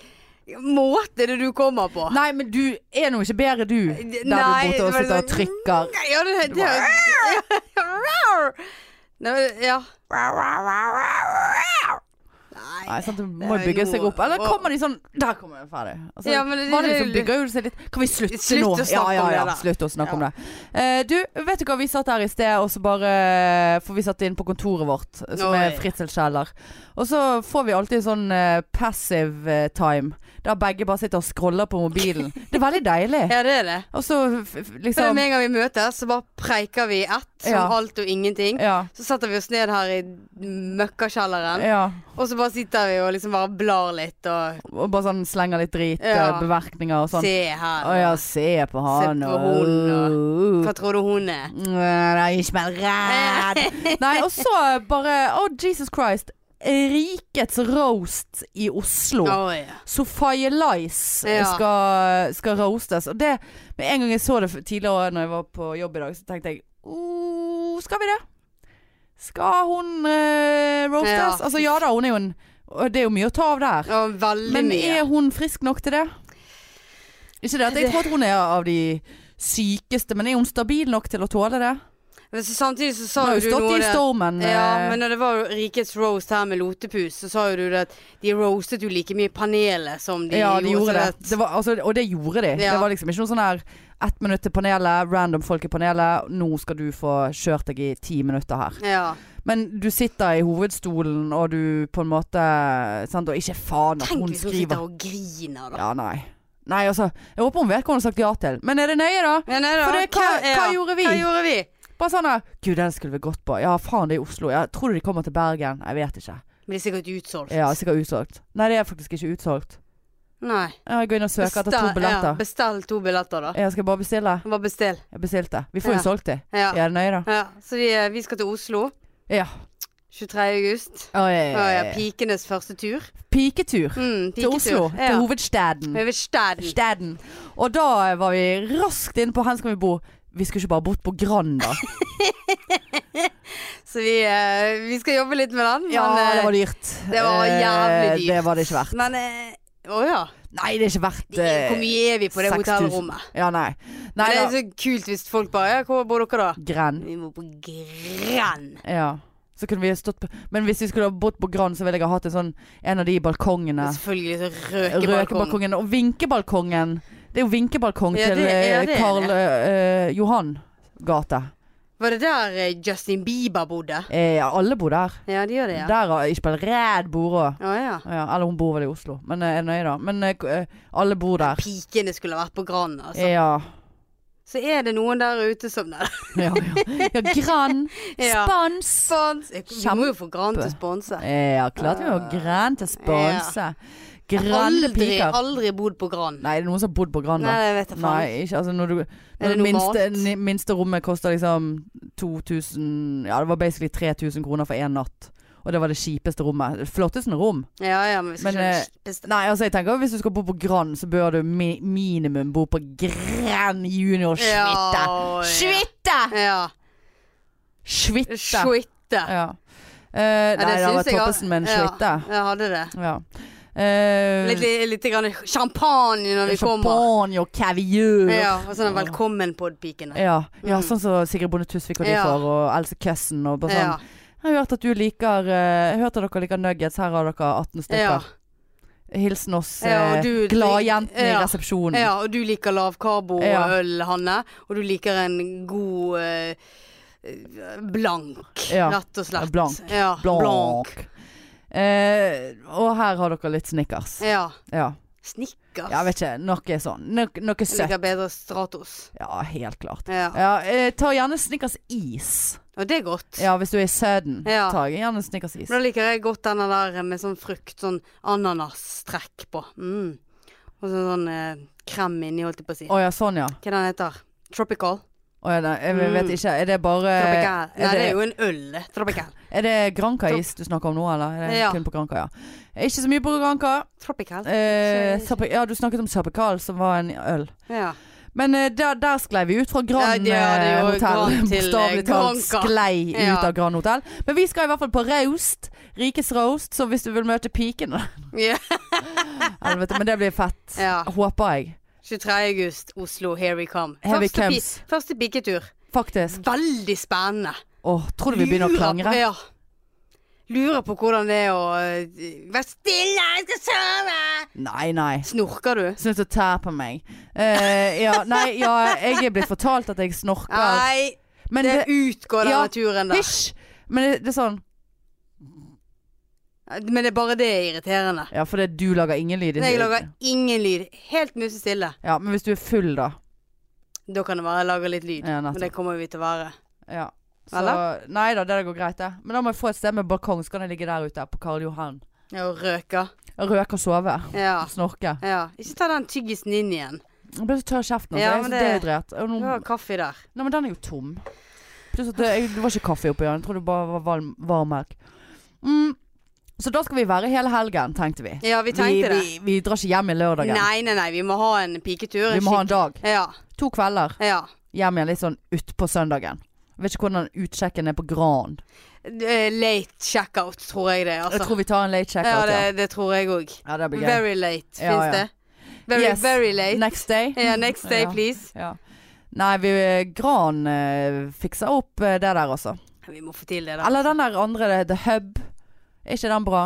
måte det du kommer på. Nei, men du er nå ikke bedre du, der du borte og sitter og trykker. Ja, det, det, det ja. Nei. Sant, Du må jo bygge seg opp. Eller kommer de sånn Der kommer jeg ferdig. Altså, Ja, men det- så bygger jo seg litt Kan vi slutte, Slutt nå? ja, ja, ja. Slutt å snakke Ja. om det. Uh, du, vet du hva vi satt her i sted, og så bare For vi satt inn på kontoret vårt, som Oi. er fritselskjeller. Og så får vi alltid sånn uh, passive eh, time, der begge bare sitter og scroller på mobilen. Det er veldig deilig. Ja, det er det. Og så f- For liksom Med en gang vi møtes, så bare preiker vi ett som Ja. alt og ingenting. Ja. Så setter vi oss ned her i møkkakjelleren, ja. og så bare sitter vi og liksom bare blar litt og Og bare sånn slenger litt drit, Ja. eh, beverkninger og sånn. Se her. Å ja, se på han på og hun, Hva tror du hun er? Nei, ikke vær redd. Nei, og så bare Å, Jesus Christ. Rikets roast i Oslo. Oh, yeah. Sofie Lice Ja. skal, skal roastes. Og det Med en gang jeg så det tidligere når jeg var på jobb i dag, så tenkte jeg oh, Skal vi det? Skal hun eh, roastes? Ja. Altså ja da, hun er jo en Det er jo mye å ta av der. Ja, veldig Men mye. er hun frisk nok til det? Ikke det at jeg tror at hun er av de sykeste, men er hun stabil nok til å tåle det? Men så samtidig så sa jo du noe det stormen. ja, eh, men når det var Rikets roast her med Lotepus, så sa jo du det at de roastet jo like mye panelet som de ja, de gjorde det. det var, altså, og det gjorde de. Ja. Det var liksom ikke noe sånn her ett minutt til panelet, random folk i panelet. Nå skal du få kjørt deg i ti minutter her. Ja. Men du sitter i hovedstolen, og du på en måte sant, Og ikke faen at hun skriver Tenk hvis hun sitter og griner, da. Ja, nei. Nei, altså, jeg håper hun vet hva hun har sagt ja til. Men er det nøye, da? Ja, nei, da. For det, hva, hva gjorde vi? Hva gjorde vi? Bare sånn her Gud, den skulle vi gått på. Ja, faen, det er i Oslo. Jeg tror du de kommer til Bergen? Jeg vet ikke. Men det er sikkert utsolgt. Ja, sikkert utsolgt. Nei, det er faktisk ikke utsolgt. Nei. Jeg går inn og søker etter to Ja, billetter. bestell to billetter, da. Jeg skal bare bestille. Bare bestill. Jeg bestilte. Vi får jo solgt de. Ja. Er det nøye, da? ja. Så vi, eh, vi skal til Oslo Ja. 23. august. Oh, ja, ja, ja, pikenes første tur. Piketur Mm, piketur. til Oslo. Ja. Til hovedstaden. Hovedstaden. Staden. Og da var vi raskt inne på hvor skal vi bo. Vi skulle ikke bare bort på Granda. da. Så vi, eh, vi skal jobbe litt med den. Ja, men, eh, det var dyrt. det var jævlig Eh, dyrt. Det var det ikke verdt. Men eh, Å ja. Nei, det er ikke verdt Det, eh, hvor mye er vi på det 6000. hotellrommet? Ja, nei. Nei det da. er så kult hvis folk bare Ja, hvor bor dere da? Gren. Vi må på Grand. Ja. Så kunne vi stått på Men hvis vi skulle ha bodd på Grand, så ville jeg ha hatt en sånn En av de balkongene. Selvfølgelig så røkebalkongen. Røkebalkongen. Og vinkebalkongen. Det er jo vinkebalkong Ja, til det- ja, eh, det er Karl det. eh, Johan gate. Var det der eh, Justin Bieber bodde? Eh, alle bor der. Ja, de gjør det, ja. Der har Ishbel Red bor òg. Å ja. Ja, eller hun bor vel i Oslo. Men eh, er nøye, da. Men eh, k- eh, alle bor der. Pikene skulle vært på Grand, altså. Ja. Så er det noen der ute som Nei. Ja, ja. ja Grand. Ja. Spons. Spons. Vi må jo få Grand til å sponse. Ja, klart vi må Grand til sponse. Grande Aldri, piker. aldri bodd på Gran. Nei, det er noen som har bodd på Gran Nei, jeg det vet faen. Nei, ikke altså når du når det det minste, ni- minste rommet koster liksom 2000 Ja, det var basically 3000 kroner for én natt. Og det var det kjipeste rommet. Det Flotteste rom. Ja ja, men vi skal Men, ikke eh, det kjipeste. Nei, altså jeg tenker hvis du skal bo på Grand, så bør du mi minimum bo på Grand Junior Suite. Ja, Suite! Ja. Suite! Suite. Ja. Eh, nei, det det var toppesten, Toppesen med en ja. suite. Jeg hadde det. Ja. Eh, Litt, litt, litt grann champagne når vi kommer. Champagne og kaviar. Ja, og sånn velkommen podpikene. Ja, ja Mm. sånn som Sigrid Bonde Tusvik og de Ja. får, og Else Køssen og bare sånn. Ja. Jeg har hørt at du liker eh, Jeg hørte dere liker nuggets. Her har dere 18 stykker. Hilsen oss Ja, gladjentene ja, i resepsjonen. ja, og du liker lavkarbo Ja. Hanne. Og du liker en god eh, blank, rett og slett. Blank. Ja, Blanc. Eh, og her har dere litt Snickers. Ja. Ja. Snickers. Jeg vet ikke. Noe sånn. Noe, noe søtt. liker bedre Stratos. Ja, helt klart. Ja. Ja, eh, ta gjerne Snickers is. Og det er godt. Ja, hvis du er i Søden. Ja. Ta gjerne Snickers is. Da liker jeg godt denne der med sånn frukt, sånn ananastrekk på. Mm. Og så sånn eh, krem inni, holdt jeg på å si. Å ja, sånn ja. Hva den heter Tropical? Å ja, nei, jeg Mm. vet ikke. Er det bare Tropical. Nei, det er jo en øl. Tropical. Er det Granca-is du snakker om nå, eller? Er det Ja. kun på Granca, ja. Ikke så mye på Granca. Tropical. Eh, ja, du snakket om Tropical, som var en øl. Ja. Men eh, der, der sklei vi ut fra Grand Ja, ja, eh, hotell. Eh, Bokstavelig talt sklei Ja. ut av Grand hotell. Men vi skal i hvert fall på Raust. Rikes Roast. Så hvis du vil møte pikene ja. Men det blir fett. Ja. Håper jeg. 23. august, Oslo, here we come. Here Første, we comes. første piketur. Faktisk. Veldig spennende. Åh, tror du vi begynner å klangre? Ja. Lurer på hvordan det er å eh, Vær stille, jeg skal sove! Nei, nei. Snorker du? Slutt å tære på meg. Uh, ja, nei, ja, jeg er blitt fortalt at jeg snorker. Nei, Men det det, utgår den Ja, naturen der. Hysj! Men det, det er sånn Men det er bare det er irriterende. Ja, fordi du lager ingen lyd. Jeg lager ingen lyd. Helt musestille. Ja, men hvis du er full, da. Da kan det være jeg lager litt lyd. Ja, Men det kommer vi til å være. Ja. Så, nei da, det går greit, det. Men da må jeg få et sted med balkong, så kan jeg ligge der ute på Karl Johan. Ja, Og røke. Røke og sove. Ja. Og Snorke. ja. Ikke ta den tyggisen inn igjen. Jeg ble så tørr i kjeften. Altså. Ja, er men det- dehydrert. Og nå- Du har kaffe der. Nei, men den er jo tom. Det, det var ikke kaffe oppi den. Jeg tror det bare var varm, varm melk. Mm. Så da skal vi være hele helgen, tenkte vi. Ja, vi Vi, tenkte det. vi, vi drar ikke hjem i lørdagen. Nei, nei, nei. Vi må ha en piketur. Vi må ha en dag. Ja. To kvelder. ja. Hjem igjen litt sånn utpå søndagen. Jeg vet ikke hvordan utsjekken er på Grand. Eh, Late checkout, tror jeg det. Altså. Jeg tror vi tar en late checkout, ja. det, det tror jeg òg. Ja. Very late, fins ja. det? Very, Yes. very late. Next day. Ja, next day, please. Ja. Nei, vi, Gran uh, fikser opp eh, det der, altså. Vi må få til det, da. Eller den der andre, The Hub. Er ikke den bra?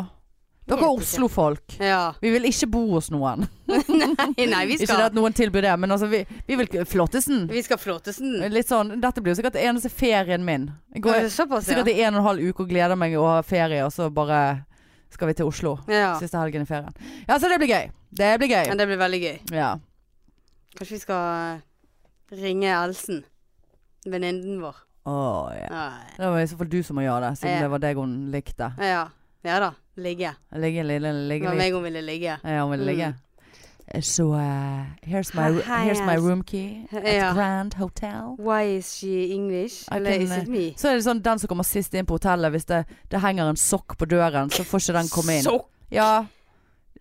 Dere er. Oslo-folk. Ja. Vi vil ikke bo hos noen. Nei, nei, vi Ikke det at noen tilbyr det, men altså, vi, vi vil Flottesen. Vi skal Flåttesen. Litt sånn Dette blir jo sikkert eneste ferien min. Jeg går Såpass, ja. sikkert i en og en halv uke og gleder meg å ha ferie, og så bare skal vi til Oslo. ja. Siste helgen i ferien. Ja, så det blir gøy. Det blir gøy. Men det blir veldig gøy. Ja. Kanskje vi skal ringe Elsen. Venninnen vår. Å ja. Nei. Det var i så fall du som må gjøre det, siden det var deg hun likte. Ja. Ja da. Ligge. Ligge, ligge, Det ligge var meg hun ville ligge. Ja, hun ville ligge. Så uh, here's, my, here's my room key at Ja. Grand Hotel. Why is she English? I Eller can, is it me? Så er det sånn den som kommer sist inn på hotellet, hvis det, det henger en sokk på døren, så får ikke den komme inn. Sokk! Ja.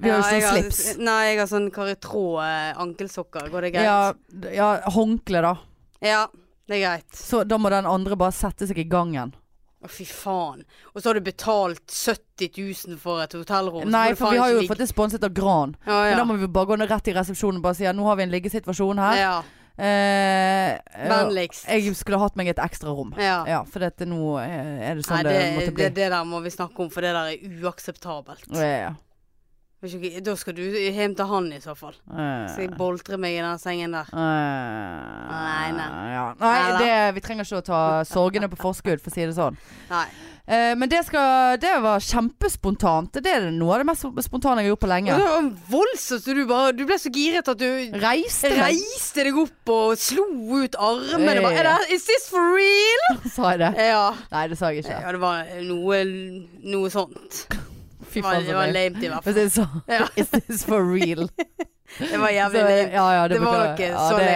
Vi har jo sånn slips. Nei, jeg har sånn karitråd eh. Går det greit? Ja, ja, håndkle, da. Ja, det er greit. Så da må den andre bare sette seg i gangen. Å, fy faen. Og så har du betalt 70 000 for et hotellrom. Nei, for vi har jo fått det sponset av Gran. Ja, Men da må vi bare gå ned rett i resepsjonen og bare si at nå har vi en liggesituasjon her. ja. Eh, Vennligst. jeg skulle hatt meg et ekstra rom. Ja. Ja, for dette nå er det sånn Nei, det, det, måtte bli. det, det der må vi snakke om, for det der er uakseptabelt. Ja, Vet ikke Da skal du hjem til han i så fall. Så jeg boltrer meg i den sengen der? Nei, nei. Ja. Nei det, vi trenger ikke å ta sorgene på forskudd, for å si det sånn. Eh, men det, skal, det var kjempespontant. Det er noe av det mest spontane jeg har gjort på lenge. Det var voldsomt, du bare Du ble så giret at du Reiste reiste deg opp og slo ut armene. Bare, er det, Is this for real? sa jeg det. Ja. Nei, det sa jeg ikke. ja det var noe, noe sånt. Fy Det var, faen, det var lame. i hvert fall. Så. Ja. Is this for real? Det var jævlig lame. ja, ja, det, Det var ikke så det,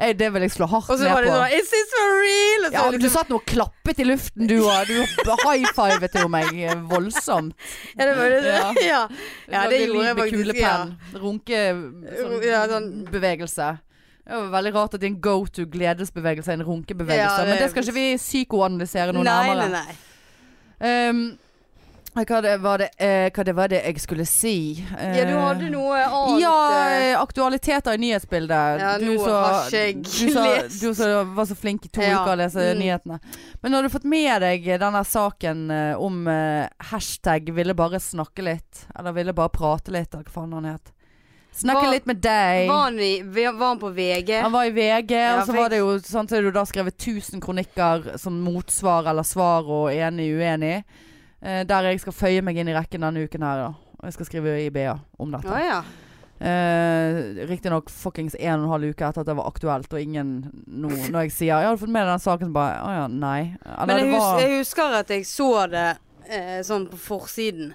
lame. det vil jeg slå hardt Og så ned var det på. sånn Is this for real? Ja, men du liksom- satt nå og klappet i luften, du òg. Du high-fivet jo meg voldsomt. Ja, det var det. Ja. Ja, ja det gjorde jeg faktisk. Kulepenn. Runke sånn, Ja, sånn- bevegelse. Det var veldig rart at din go to gledesbevegelse er en runkebevegelse. Ja, det- Men det skal ikke vi psykoanalysere noe Nei, nærmere. nei, nei. Um, hva, det var det, eh, hva det var det jeg skulle si? Eh, Ja, du hadde noe annet Ja, eh, eh, aktualiteter i nyhetsbildet. Ja, nå har ikke jeg du, så, lest. du så, var så flink i to Ja, uker å lese mm. nyhetene. Men har du fått med deg denne saken eh, om eh, hashtag 'ville bare snakke litt'? Eller 'ville bare prate litt', eller hva faen han het. Snakke Var- litt med deg. Var han, i, var han på VG? Han var i VG, Ja, og så var det jo sånn, at du da skrevet 1000 kronikker som motsvar eller svar og enig uenig. Eh, der jeg skal føye meg inn i rekken denne uken her, da. Og jeg skal skrive i BA om dette. Ja, ja. Eh, Riktignok fuckings en og en halv uke etter at det var aktuelt, og ingen nå Når jeg sier 'Jeg hadde fått med deg den saken', så bare 'Å ja, nei'. Eller Men jeg, hus var jeg husker at jeg så det eh, sånn på forsiden.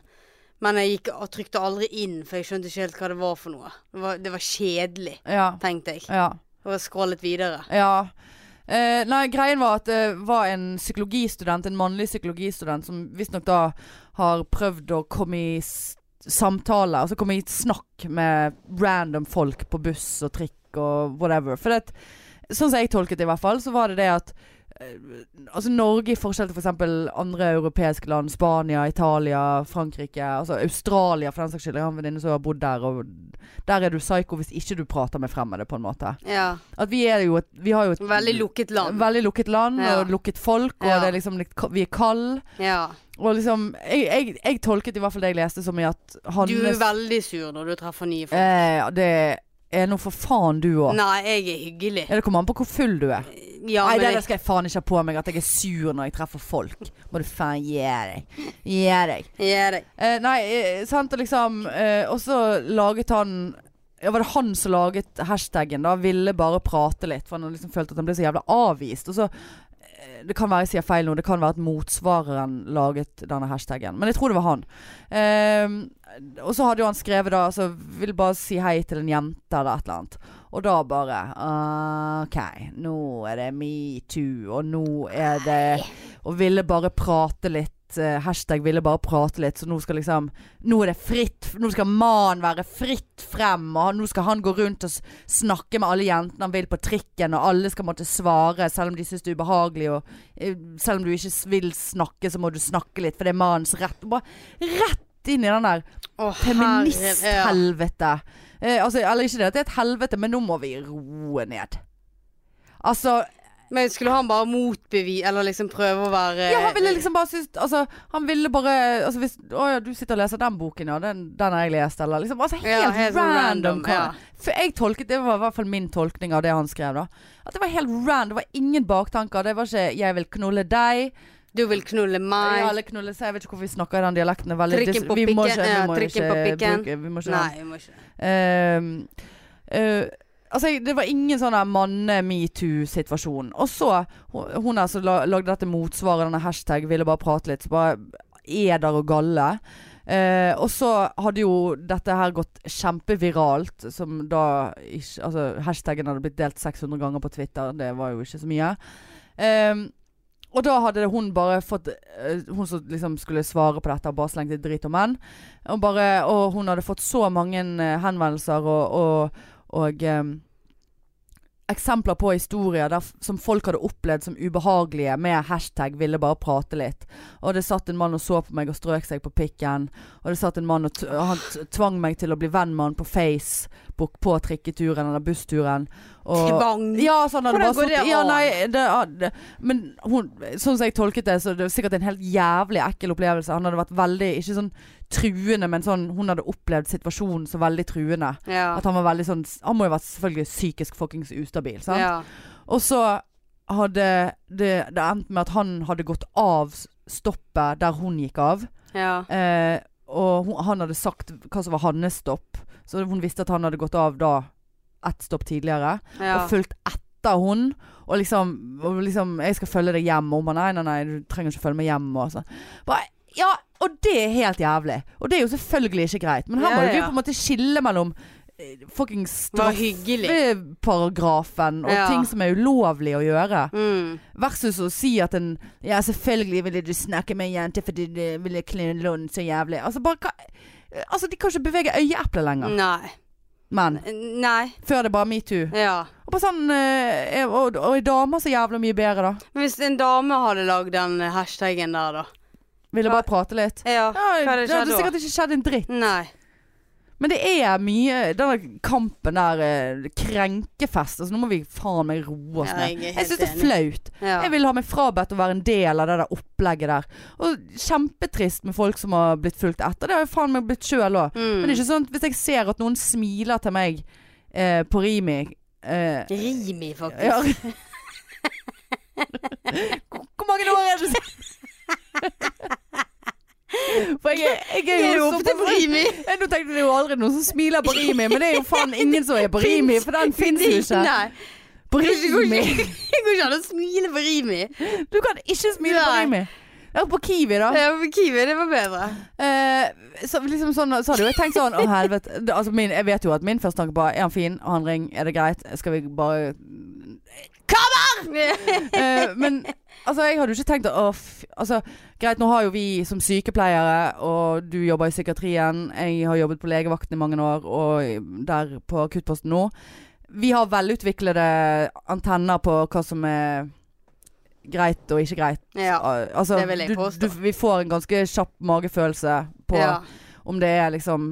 Men jeg gikk og trykte aldri inn, for jeg skjønte ikke helt hva det var for noe. Det var, det var kjedelig, Ja. tenkte jeg. Ja. Og jeg scrollet videre. ja. Eh, nei, greien var at det var en psykologistudent, en mannlig psykologistudent, som visstnok da har prøvd å komme i samtale, altså komme i snakk med random folk på buss og trikk og whatever. For det, sånn som jeg tolket det i hvert fall, så var det det at eh, Altså Norge i forskjell til f.eks. andre europeiske land, Spania, Italia, Frankrike, altså Australia for den saks skyld. Jeg har en venninne som har bodd der, og der er du psyko hvis ikke du prater med fremmede, på en måte. Ja. At vi er jo et Vi har jo et Veldig lukket land. Veldig lukket land, Ja. og lukket folk, og Ja. det er liksom litt, vi er kald. Ja. Og liksom jeg, jeg, jeg tolket i hvert fall det jeg leste som i at hans Du er veldig sur når du treffer nye folk. eh, Det er nå for faen du òg. Nei, jeg er hyggelig. Ja, det kommer an på hvor full du er. Ja, Nei, det jeg, skal jeg faen ikke ha på meg, at jeg er sur når jeg treffer folk. Må du faen gi deg. Gi deg. Gi deg. Eh, nei, eh, sant, og liksom eh, Og så laget han ja, Var det han som laget hashtaggen? da Ville bare prate litt. For han liksom følte at han ble så jævla avvist. Og så eh, Det kan være jeg sier feil nå. Det kan være at motsvareren laget denne hashtaggen. Men jeg tror det var han. Eh, og så hadde jo han skrevet da altså, Vil bare si hei til en jente eller et eller annet. Og da bare OK, nå er det metoo, og nå er det Og ville bare prate litt. Eh, hashtag ville bare prate litt, så nå skal liksom Nå er det fritt Nå skal mannen være fritt frem, og han- nå skal han gå rundt og snakke med alle jentene han vil på trikken, og alle skal måtte svare, selv om de syns det er ubehagelig, og eh, selv om du ikke vil snakke, så må du snakke litt, for det er mannens rett. Bare rett inn i den der oh, herre- ja. feministhelvete. Eh, altså, eller ikke det at det er et helvete, men nå må vi roe ned. Altså Men skulle han bare motbevi Eller liksom prøve å være Ja, han ville liksom bare synes Altså, han ville bare Altså hvis Å ja, du sitter og leser den boken, ja. Den, den har jeg lest, eller liksom Altså helt, Ja, helt random. random, ja. For jeg tolket Det var i hvert fall min tolkning av det han skrev, da. At det var helt random. Det var ingen baktanker. Det var ikke 'jeg vil knulle deg'. Du vil knulle meg. Ja, eller knulle seg. Jeg vet ikke hvorfor vi snakker i den dialekten. Trikken på pikken. vi må ikke. Vi må ikke Nei, vi må ikke Ehm, eh, Altså, det var ingen sånn der manne-metoo-situasjon. Og så, hun hun som la- lagde dette motsvaret, denne hashtag 'ville bare prate litt', så bare eder og galle. Eh, og så hadde jo dette her gått kjempeviralt, som da ikke Altså, hashtaggen hadde blitt delt 600 ganger på Twitter, det var jo ikke så mye. Eh, og da hadde hun bare fått eh, Hun som liksom skulle svare på dette, bare slengte drit om menn. Og, bare, og hun hadde fått så mange eh, henvendelser og, og, og um, eksempler på historier der, som folk hadde opplevd som ubehagelige med hashtag 'ville bare prate litt'. Og det satt en mann og så på meg og strøk seg på pikken. Og det satt en mann og t han tvang meg til å bli venn med han på Facebook på trikketuren eller bussturen. Og, Tvang. ja, sånn Hvordan går det an? Ja, nei, det, det, Men hun, sånn som jeg tolket det, så det var sikkert en helt jævlig ekkel opplevelse. Han hadde vært veldig Ikke sånn truende, men sånn Hun hadde opplevd situasjonen så veldig truende. Ja. At han var veldig sånn Han må jo vært selvfølgelig psykisk fuckings ustabil. Sant? ja. Og så hadde det, det endt med at han hadde gått av stoppet der hun gikk av. ja. Eh, og hun, han hadde sagt hva som var hans stopp. Så hun visste at han hadde gått av da ett stopp tidligere. ja. Og fulgt etter hun. Og liksom, og liksom 'Jeg skal følge deg hjem.' Og hun bare 'Nei, nei, nei, du trenger ikke følge meg hjem.' Og sånn. Bare, Ja, og det er helt jævlig. Og det er jo selvfølgelig ikke greit. Men her Ja, må vi jo på en måte skille mellom eh, hyggelig. straffeparagrafen og Ja. ting som er ulovlig å gjøre. Mm. Versus å si at en Ja, selvfølgelig ville du snakke med en jente fordi du ville knulle så jævlig. Altså, bare Altså, de kan ikke bevege øyeeplet lenger. Nei. Men Nei. før det bare metoo. Ja. Og på sånn eh, Og, og i damer så jævlig mye bedre, da. Men hvis en dame hadde lagd den hashtaggen der, da? Ville bare prate litt. Ja. Ja, Hva det hadde hadde skjedd da? sikkert ikke skjedd en dritt. Nei. Men det er mye Denne kampen der eh, Krenkefest. Altså, nå må vi faen meg roe oss Ja, ned. jeg Jeg syns det er flaut. Ja. Jeg vil ha meg frabedt å være en del av det der opplegget der. Og kjempetrist med folk som har blitt fulgt etter. Det har jeg faen meg blitt sjøl òg. Mm. Men det er ikke sånn at hvis jeg ser at noen smiler til meg eh, på Rimi eh, Rimi, faktisk. ja. Hvor hvor mange år er det siden? For jeg, er- jeg er jo til såpass- Rimi? Nå tenkte jeg jo aldri noen som smiler på Rimi, men det er jo faen ingen som er på Rimi, for den fins jo ikke. Nei. På Rimi. det går ikke an å smile på Rimi. Du kan ikke smile på. Rimi. Ja, på Kiwi, da. Ja, på Kiwi, det var bedre. Eh, så liksom sånn, så hadde jo jeg tenkt sånn Å helvete. Altså, min, jeg vet jo at min første tanke bare Er han fin? Han ring? Er det greit? Skal vi bare Eh, men altså, jeg hadde jo ikke tenkt å Altså, greit, nå har jo vi som sykepleiere, og du jobber i psykiatrien, jeg har jobbet på legevakten i mange år, og der på akuttposten nå. Vi har velutviklede antenner på hva som er greit og ikke greit. Ja. Altså, det vil jeg du, påstå. du, vi får en ganske kjapp magefølelse på ja. Om det er liksom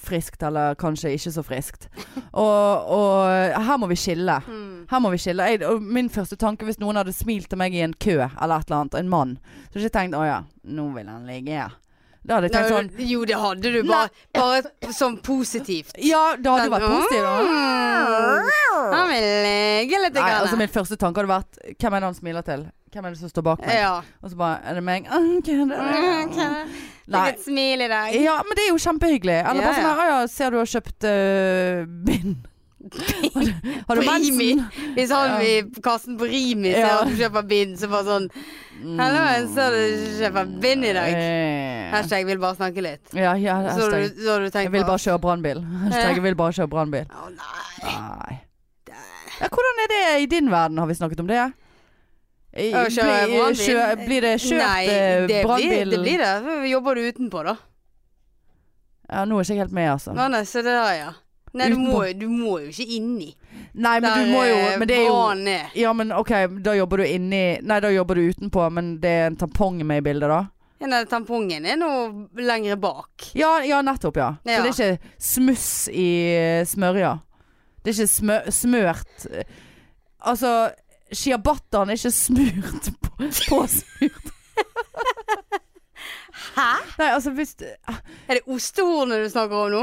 friskt eller kanskje ikke så friskt. Og, og her må vi skille. Mm. Her må vi skille. Jeg, min første tanke hvis noen hadde smilt til meg i en kø eller et eller annet, en mann, så hadde jeg ikke tenkt å ja, nå vil han ligge her. Da hadde jeg tenkt sånn Nei, Jo, det hadde du. Bare, bare sånn positivt. Ja, det hadde vært positivt. da. Mm. Han vil legge litt. Nei, altså Min første tanke hadde vært Hvem er det han smiler til? Hvem er det som står bak meg? ja. Og så bare Er det meg? Ah? Mm, kan- Nei. Et smil i dag. Ja, men det er jo kjempehyggelig. Eller bare sånn her, «Å ja, ser du har kjøpt uh, bind? Har du, mensen? Hvis han Ja. i kassen på Rimi ser at du kjøper bind, så bare sånn Hallo, jeg ser du kjøper bind i dag. Eh, Hashtag vil bare snakke litt. Ja, ja, Så hashtag. du, så du Jeg vil bare kjøre brannbil. Hashtag jeg vil bare kjøre brannbil. Å nei. Nei. Ja, hvordan er det i din verden? Har vi snakket om det? I- brannbil? kjø- Blir det kjørt Nei, eh, brannbil? det blir det. Jobber du utenpå, da? Ja, nå er jeg ikke helt med, altså. Nå, nei, så det der, ja. Nei, du må, du må jo ikke inni. Nei, men Der du må jo eh, Men det er jo. Ja, men OK, da jobber du inni Nei, da jobber du utenpå, men det er en tampong med i bildet, da? Ja, nei, tampongen er noe lengre bak. Ja, ja nettopp, ja. Så det er ikke smuss i eh, smørja. Det er ikke smø smørt eh, Altså, shiabattaen er ikke smurt på, på smurt. Hæ? Nei, altså hvis Er det ostehornet du snakker om nå?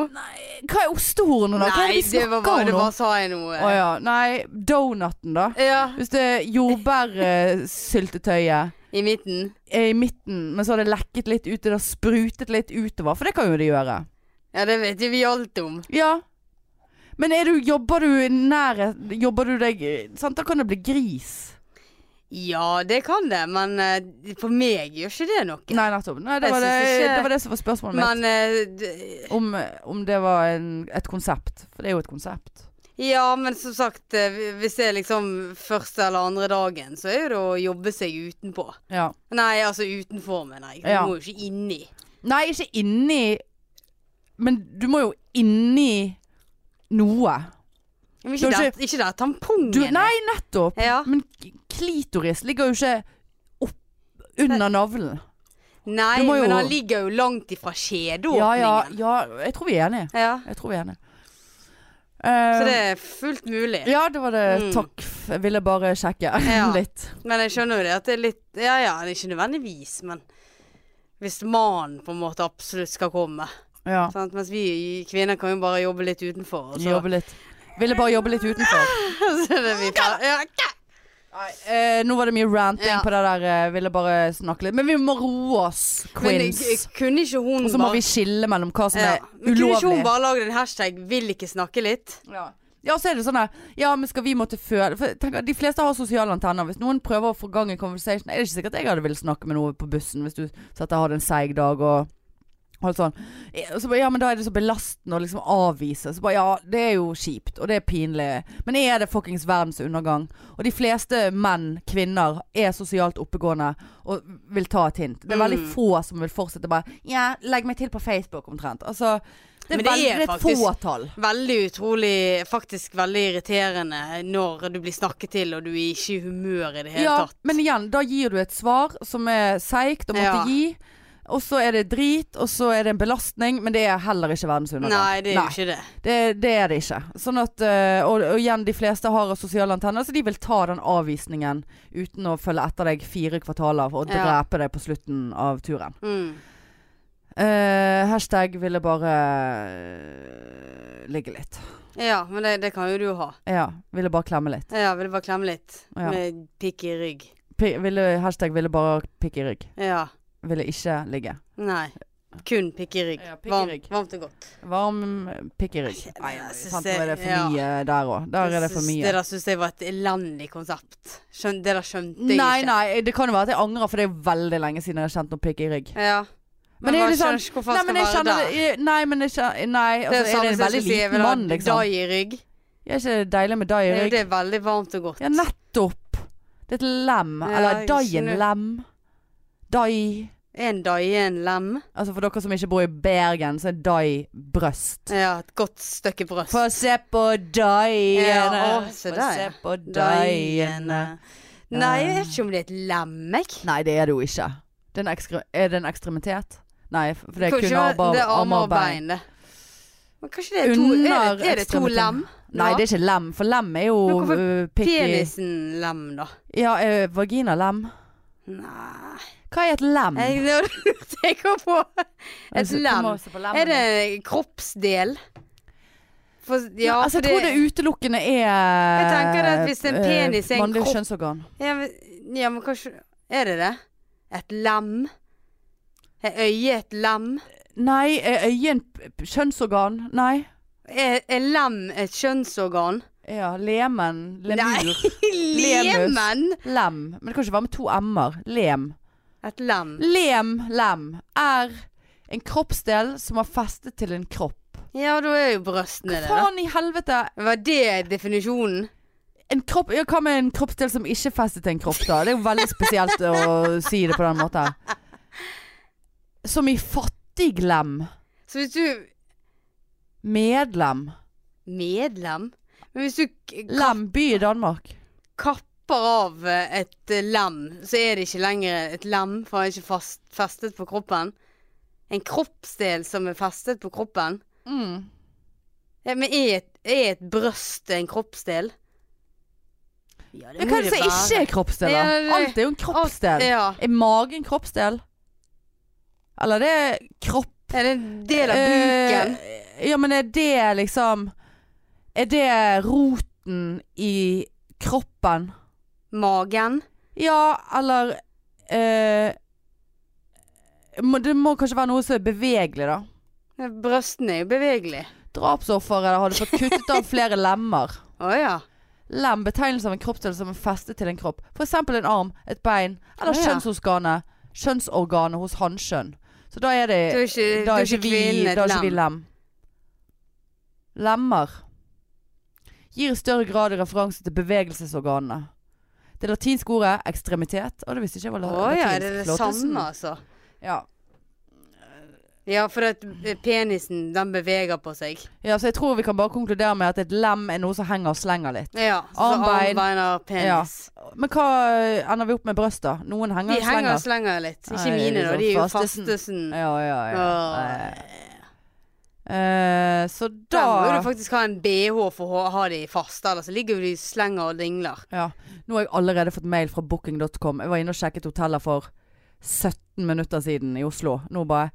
Hva er ostehornet, da? Hva er Nei, det vi det var snakker bare, om det nå? bare sa jeg noe. Å ja. Nei, donuten, da. Ja, Hvis det er jordbærsyltetøyet i midten. i midten, men så har det lekket litt ut, det har sprutet litt utover. For det kan jo det gjøre. Ja, det vet jo vi alt om. Ja. Men du, jobber du i nærhet Jobber du deg sant? Da kan det bli gris. Ja, det kan det, men uh, for meg gjør ikke det noe. Nei, nettopp. Nei, det, var det, ikke- det var det som var spørsmålet. Men mitt. Uh, Om, om det var en, et konsept. For det er jo et konsept. Ja, men som sagt, eh, hvis det er liksom første eller andre dagen, så er det å jobbe seg utenpå. Ja. Nei, altså utenfor, mener jeg. Du Ja. må jo ikke inni. Nei, ikke inni Men du må jo inni noe. Men ikke, det, ikke, ikke der tampongen Du, nei, nettopp. Ja. Men klitoris ligger jo ikke opp under navlen. Nei, jo- men han ligger jo langt ifra skjedeåpningen. Ja, ja, ja. Jeg tror vi er enige. Ja, Jeg tror vi er enige. Så Eh, det er fullt mulig. Ja, det var det. Mm. Takk. Jeg ville bare sjekke Ja. litt. Men jeg skjønner jo det at det er litt Ja ja, det er ikke nødvendigvis, men hvis mannen på en måte absolutt skal komme. Ja. Sant? Mens vi kvinner kan jo bare jobbe litt utenfor. Og så, Jobbe litt. Ville bare jobbe litt utenfor. Nei, eh, nå var det mye ranting Ja. på det der. eh, ville bare snakke litt. Men vi må roe oss, Men queens. k- kunne ikke hun Og så må bare vi skille mellom hva som ja. er Men Kunne ikke hun bare lagd en hashtag 'vil ikke snakke litt'? Ja. ja, så er det sånn her Ja, men skal vi måtte føle For jeg tenker, De fleste har sosiale antenner. Hvis noen prøver å få gang i conversation, er det ikke sikkert jeg hadde villet snakke med noe på bussen hvis du satt og hadde en seig dag og alt sånn. Og Så bare, ja, men da er det så belastende å liksom avvise. Så bare, ja, det er jo kjipt, og det er pinlig. Men er det fuckings verdens undergang? Og de fleste menn, kvinner, er sosialt oppegående og vil ta et hint. Det er veldig Mm. få som vil fortsette bare Ja, legg meg til på Facebook omtrent. Altså, det er, Men det er faktisk- fåtall. Veldig utrolig, faktisk veldig irriterende når du blir snakket til og du er ikke i humør i det hele Ja, tatt. men igjen, da gir du et svar som er seigt og måtte Ja. gi. Og så er det drit, og så er det en belastning, men det er heller ikke verdens undergang. Nei, det er jo ikke det. Det, det er det ikke. Sånn at, eh, og, og igjen, de fleste har sosiale antenner, så de vil ta den avvisningen uten å følge etter deg fire kvartaler og Ja. drepe deg på slutten av turen. Mm. Uh, hashtag ville bare eh, ligge litt. Ja, men det, det kan jo du ha. Ja, ville bare klemme litt. Ja, vil bare klemme litt. Ja. Med pikk i rygg. P ville, hashtag ville bare pikk i rygg. Ja. Ville ikke ligge. Nei. Kun pikk i rygg. Ja, pikk i Varm, rygg. varmt og godt. Varm pikk i rygg. Jeg synes sant, det- nå er det for ja. mye der òg. Der er det for mye. Det der syns jeg var et elendig konsept. Skjøn, det der skjønte jeg Nei, ikke. nei, det kan jo være at jeg angrer, for det er jo veldig lenge siden jeg har kjent noe pikk i rygg. Ja. Men det er jo litt sånn skjønner ikke hvorfor Nei, han men skal jeg være kjenner der. det Nei, men jeg kjenner Nei, altså, det er, det en som veldig jeg skulle si, jeg liten vil ha mann, liksom? Dai i rygg. Er ikke det deilig med dai i Det, rygg? det er veldig varmt og godt. Ja, nettopp. Det er et lem. Ja, Eller jeg dai en skjønner. lem. Dai En dai er en lem. Altså for dere som ikke bor i Bergen, så er dai brøst. Ja, et godt stykke brøst. Få se på daiene. Ja, å, se Få se på daiene. Nei, jeg vet ikke om det er et lem, jeg. Nei, det er det jo ikke. Det er, en er det en ekstremitet? Nei, for det er kun armer, er armer og bein. det. Men kanskje det er to, er det, er det to lem? Nei, det er ikke lem, for lem er jo Men hvorfor uh, pikk Penisen lem, da? Ja, uh, vaginalem. Nei Hva er et lem? Jeg nå på et Altså, lem. lemmen. Er det kroppsdel? For, ja, altså, jeg tror det utelukkende er Jeg tenker at hvis en eh, penis er en kropp- kjønnsorgan. ja, men, ja, men kanskje Er det det? Et lem? Er øyet et lem? Nei, er øyet p- kjønnsorgan? Nei. Er, er lem et kjønnsorgan? Ja, lemen. Lemur. Lemen? Lem. Men det kan ikke være med to m-er. Lem. Et lem. Lem, lem, er en kroppsdel som er festet til en kropp. Ja, da er jo brøstene Hva det, da. faen i helvete? Var det definisjonen? En kropp, ja, hva med en kroppsdel som ikke er festet til en kropp, da? Det er jo veldig spesielt å si det på den måten. Som i fattiglem. Så hvis du Medlem. Medlem? Men hvis du k- Lem, by i Danmark. Kapper av eh, et eh, lem, så er det ikke lenger et lem, for han er ikke fast, festet på kroppen. En kroppsdel som er festet på kroppen. Mm. Ja, men er et, er et brøst en kroppsdel? Ja, Men hva er det som ikke er kroppsdel? Ja, det- Alt er jo en kroppsdel. Ja. Er magen kroppsdel? Eller det er kropp Er det en del av buken? Eh, ja, men er det liksom Er det roten i kroppen? Magen? Ja, eller eh, må, Det må kanskje være noe som er bevegelig, da. Brøstene er jo bevegelige. Drapsofferet hadde fått kuttet av flere lemmer. Å ja. Lem betegnelse av en kroppsdel som er festet til en kropp. F.eks. en arm, et bein eller oh, ja. kjønnsorganet kjønnsorganet hos hannkjønn. Så da er det Da er ikke, Da er ikke vi, da er ikke vi lem. lem. Lemmer gir i større grad referanse til bevegelsesorganene. Det latinske ordet ekstremitet Og det visste ikke jeg var la- Å ja, latinsk. er det det samme, altså? Ja. Ja, for at penisen, den beveger på seg. ja, så jeg tror vi kan bare konkludere med at et lem er noe som henger og slenger litt. Ja. Så Armbein. armbein og penis. Men hva eh, ender vi opp med brøsta? Noen henger og slenger? De henger og slenger. litt. Ikke Nei, mine, da. liksom De er jo fastesen. fastesen. Ja, ja, ja. Åh. Eh, så Da må du faktisk ha en BH for å ha de fast, ellers ligger jo de slenger og dingler. Ja. Nå har jeg allerede fått mail fra booking.com. Jeg var inne og sjekket hoteller for 17 minutter siden i Oslo. Nå bare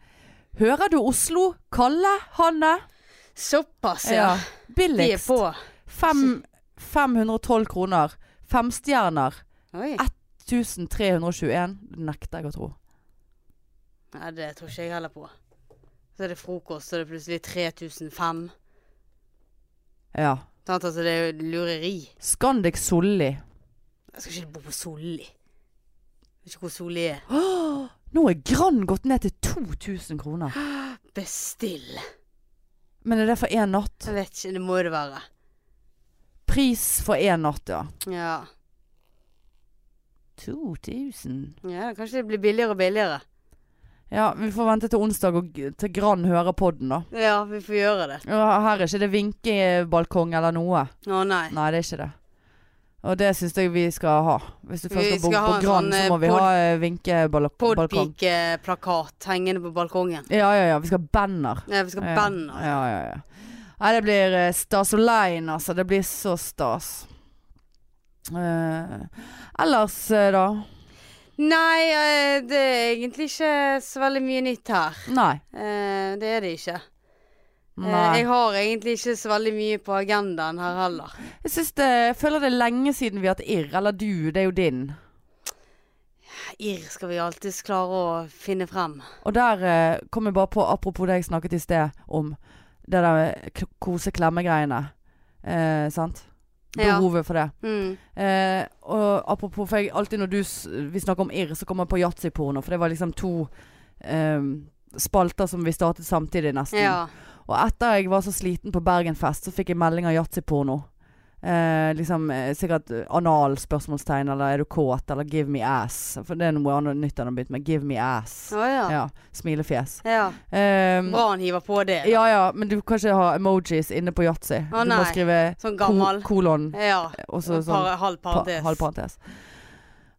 Hører du Oslo? Kalle? Hanne? Såpass, ja. De er Billigst. på. Fem, 512 kroner. Femstjerner. Oi. 1321. Det nekter jeg å tro. Nei, det tror ikke jeg heller på. Så er det frokost, så er det plutselig 3005. Ja. Sant, altså det er jo lureri. Scandic Solli. Jeg skal ikke bo på Solli. Jeg vet ikke hvor Solli er. Åh, nå er Grand gått ned til 2000 kroner. Bestill. Men er det for én natt? Jeg vet ikke, det må det være. Pris for én natt, ja. Ja. 2000. ja, kanskje det blir billigere og billigere. Ja, vi får vente til onsdag og g- til Grann hører podden, da. Ja, vi får gjøre det. Her er ikke det vinkebalkong eller noe. Å nei. Nei, det er ikke det. Og det syns jeg vi skal ha. Hvis du først Vi skal bo skal ha på en Grand, sånn, så eh, må vi pod- ha eh, vinkebalkong. Podpike-plakat hengende på balkongen. Ja, ja, ja. Vi skal ha banner. Ja, vi skal Ja. banner. Ja, ja, ja. Nei, det blir eh, stas og lein, altså. Det blir så stas. Eh, ellers, eh, da? Nei, eh, det er egentlig ikke så veldig mye nytt her. Nei. Eh, Det er det ikke. Eh, Nei. Jeg har egentlig ikke så veldig mye på agendaen her heller. Jeg, synes det, jeg føler det er lenge siden vi har hatt irr. Eller du, det er jo din. Irr skal vi alltids klare å finne frem. Og der eh, kom jeg bare på, apropos det jeg snakket i sted om, det der kose-klemme-greiene. Eh, sant? Behovet for det. Mm. Eh, og apropos, for jeg, alltid når du, vi snakker om irr, så kommer jeg på yatzyporno. For det var liksom to eh, spalter som vi startet samtidig, nesten. Ja. Og etter jeg var så sliten på Bergenfest, så fikk jeg melding av yatzyporno. Eh, liksom eh, sikkert eh, anal spørsmålstegn, eller er du kåt, eller give me ass. For det er noe annet nytt han har begynt med. Give me ass. Oh, ja. ja. Smilefjes. ja. Eh, Bra han hiver på det. da. ja ja, men du kan ikke ha emojis inne på yatzy. Oh, du må skrive Sånn gammel. kolon, Ja. og så sånn halv pa, halv parentes.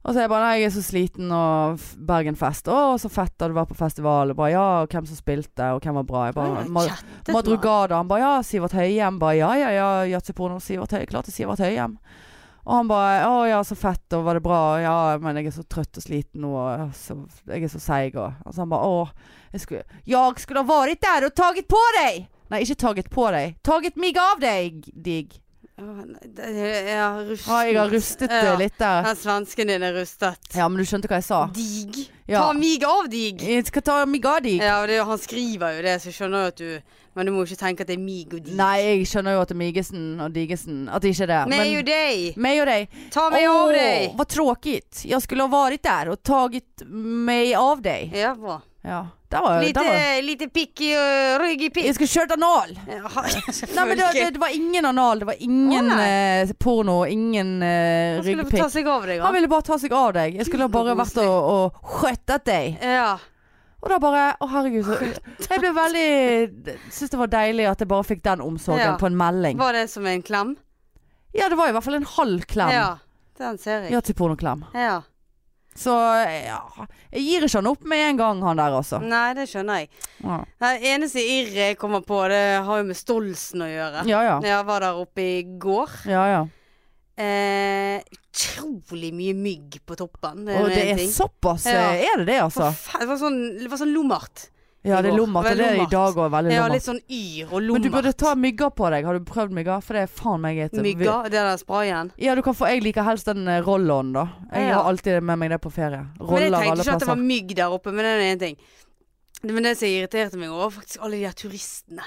Og så er jeg bare Nei, jeg er så sliten, og Bergenfest. Å, så fett da du var på festival. Og bare ja, og hvem som spilte, og hvem var bra. Jeg bare, Ma Madrugada. Han bare ja, Sivert Høyem. Bare ja, ja, ja, yatzyporno. Sivert Høyem. Klart det er Sivert Høyem. Og han bare å ja, så fett, og var det bra? Ja, men jeg er så trøtt og sliten nå, og så, jeg er så seig, og og så han bare å, jeg skulle Jeg skulle ha vært der og taget på deg! Nei, ikke taget på deg. Taget mig av deg, digg. Ja, rustet. Ah, jeg har rustet det Ja. litt der. Den svensken din er rustet. Ja, men du skjønte hva jeg sa? Dig. Ja. Ta mig av dig. Jeg skal ta mig av dig. Ja, det, han skriver jo det, så jeg skjønner jo at du Men du må jo ikke tenke at det er mig og dig. Nei, jeg skjønner jo at det er Migesen og Digesen. At det ikke er det. Meg og deg. meg og deg. Ta meg av deg. vad tråkigt. Jeg skulle ha vært der og taget meg av deg. Ja, bra. Ja, var, Lite, var. lite pikk i uh, rygg i pikk. Jeg skulle kjørt anal. Ja, Nei, men det, det, det var ingen anal, det var ingen eh, porno, ingen eh, Han deg, Han han. ville bare ta seg av deg. Jeg skulle bare vært og, og skjøttet dig. Ja. Og da bare Å, herregud. Så, jeg ble veldig Syns det var deilig at jeg bare fikk den omsorgen Ja. på en melding. Var det som en klem? Ja, det var i hvert fall en halv klem. Ja. Den ser jeg. Ja, til pornoklem. Ja. Så ja, jeg gir ikke han opp med en gang, han der altså. Nei, det skjønner jeg. Ja, Det eneste irret jeg kommer på, det har jo med Stolsen å gjøre. ja. Ja, Jeg var der oppe i går. ja. ja. Eh, utrolig mye mygg på toppen. Åh, det er såpass, Ja. eh, er det det, altså? Forfe- Det var sånn, det var sånn lummert. Ja, det er lomma til Det er i dag òg veldig Ja, lommert. litt sånn yr og Men du burde ta mygger på deg. Har du prøvd mygger? For det er faen meg et Mygga, det der sprayen. Ja, du kan få Jeg liker helst den eh, roll-on, da. Jeg Ja. har alltid med meg det på ferie. Roller alle plasser. Men jeg tenkte ikke at det var mygg der oppe, men det er én ting. Men det som irriterte meg, var faktisk alle de her turistene.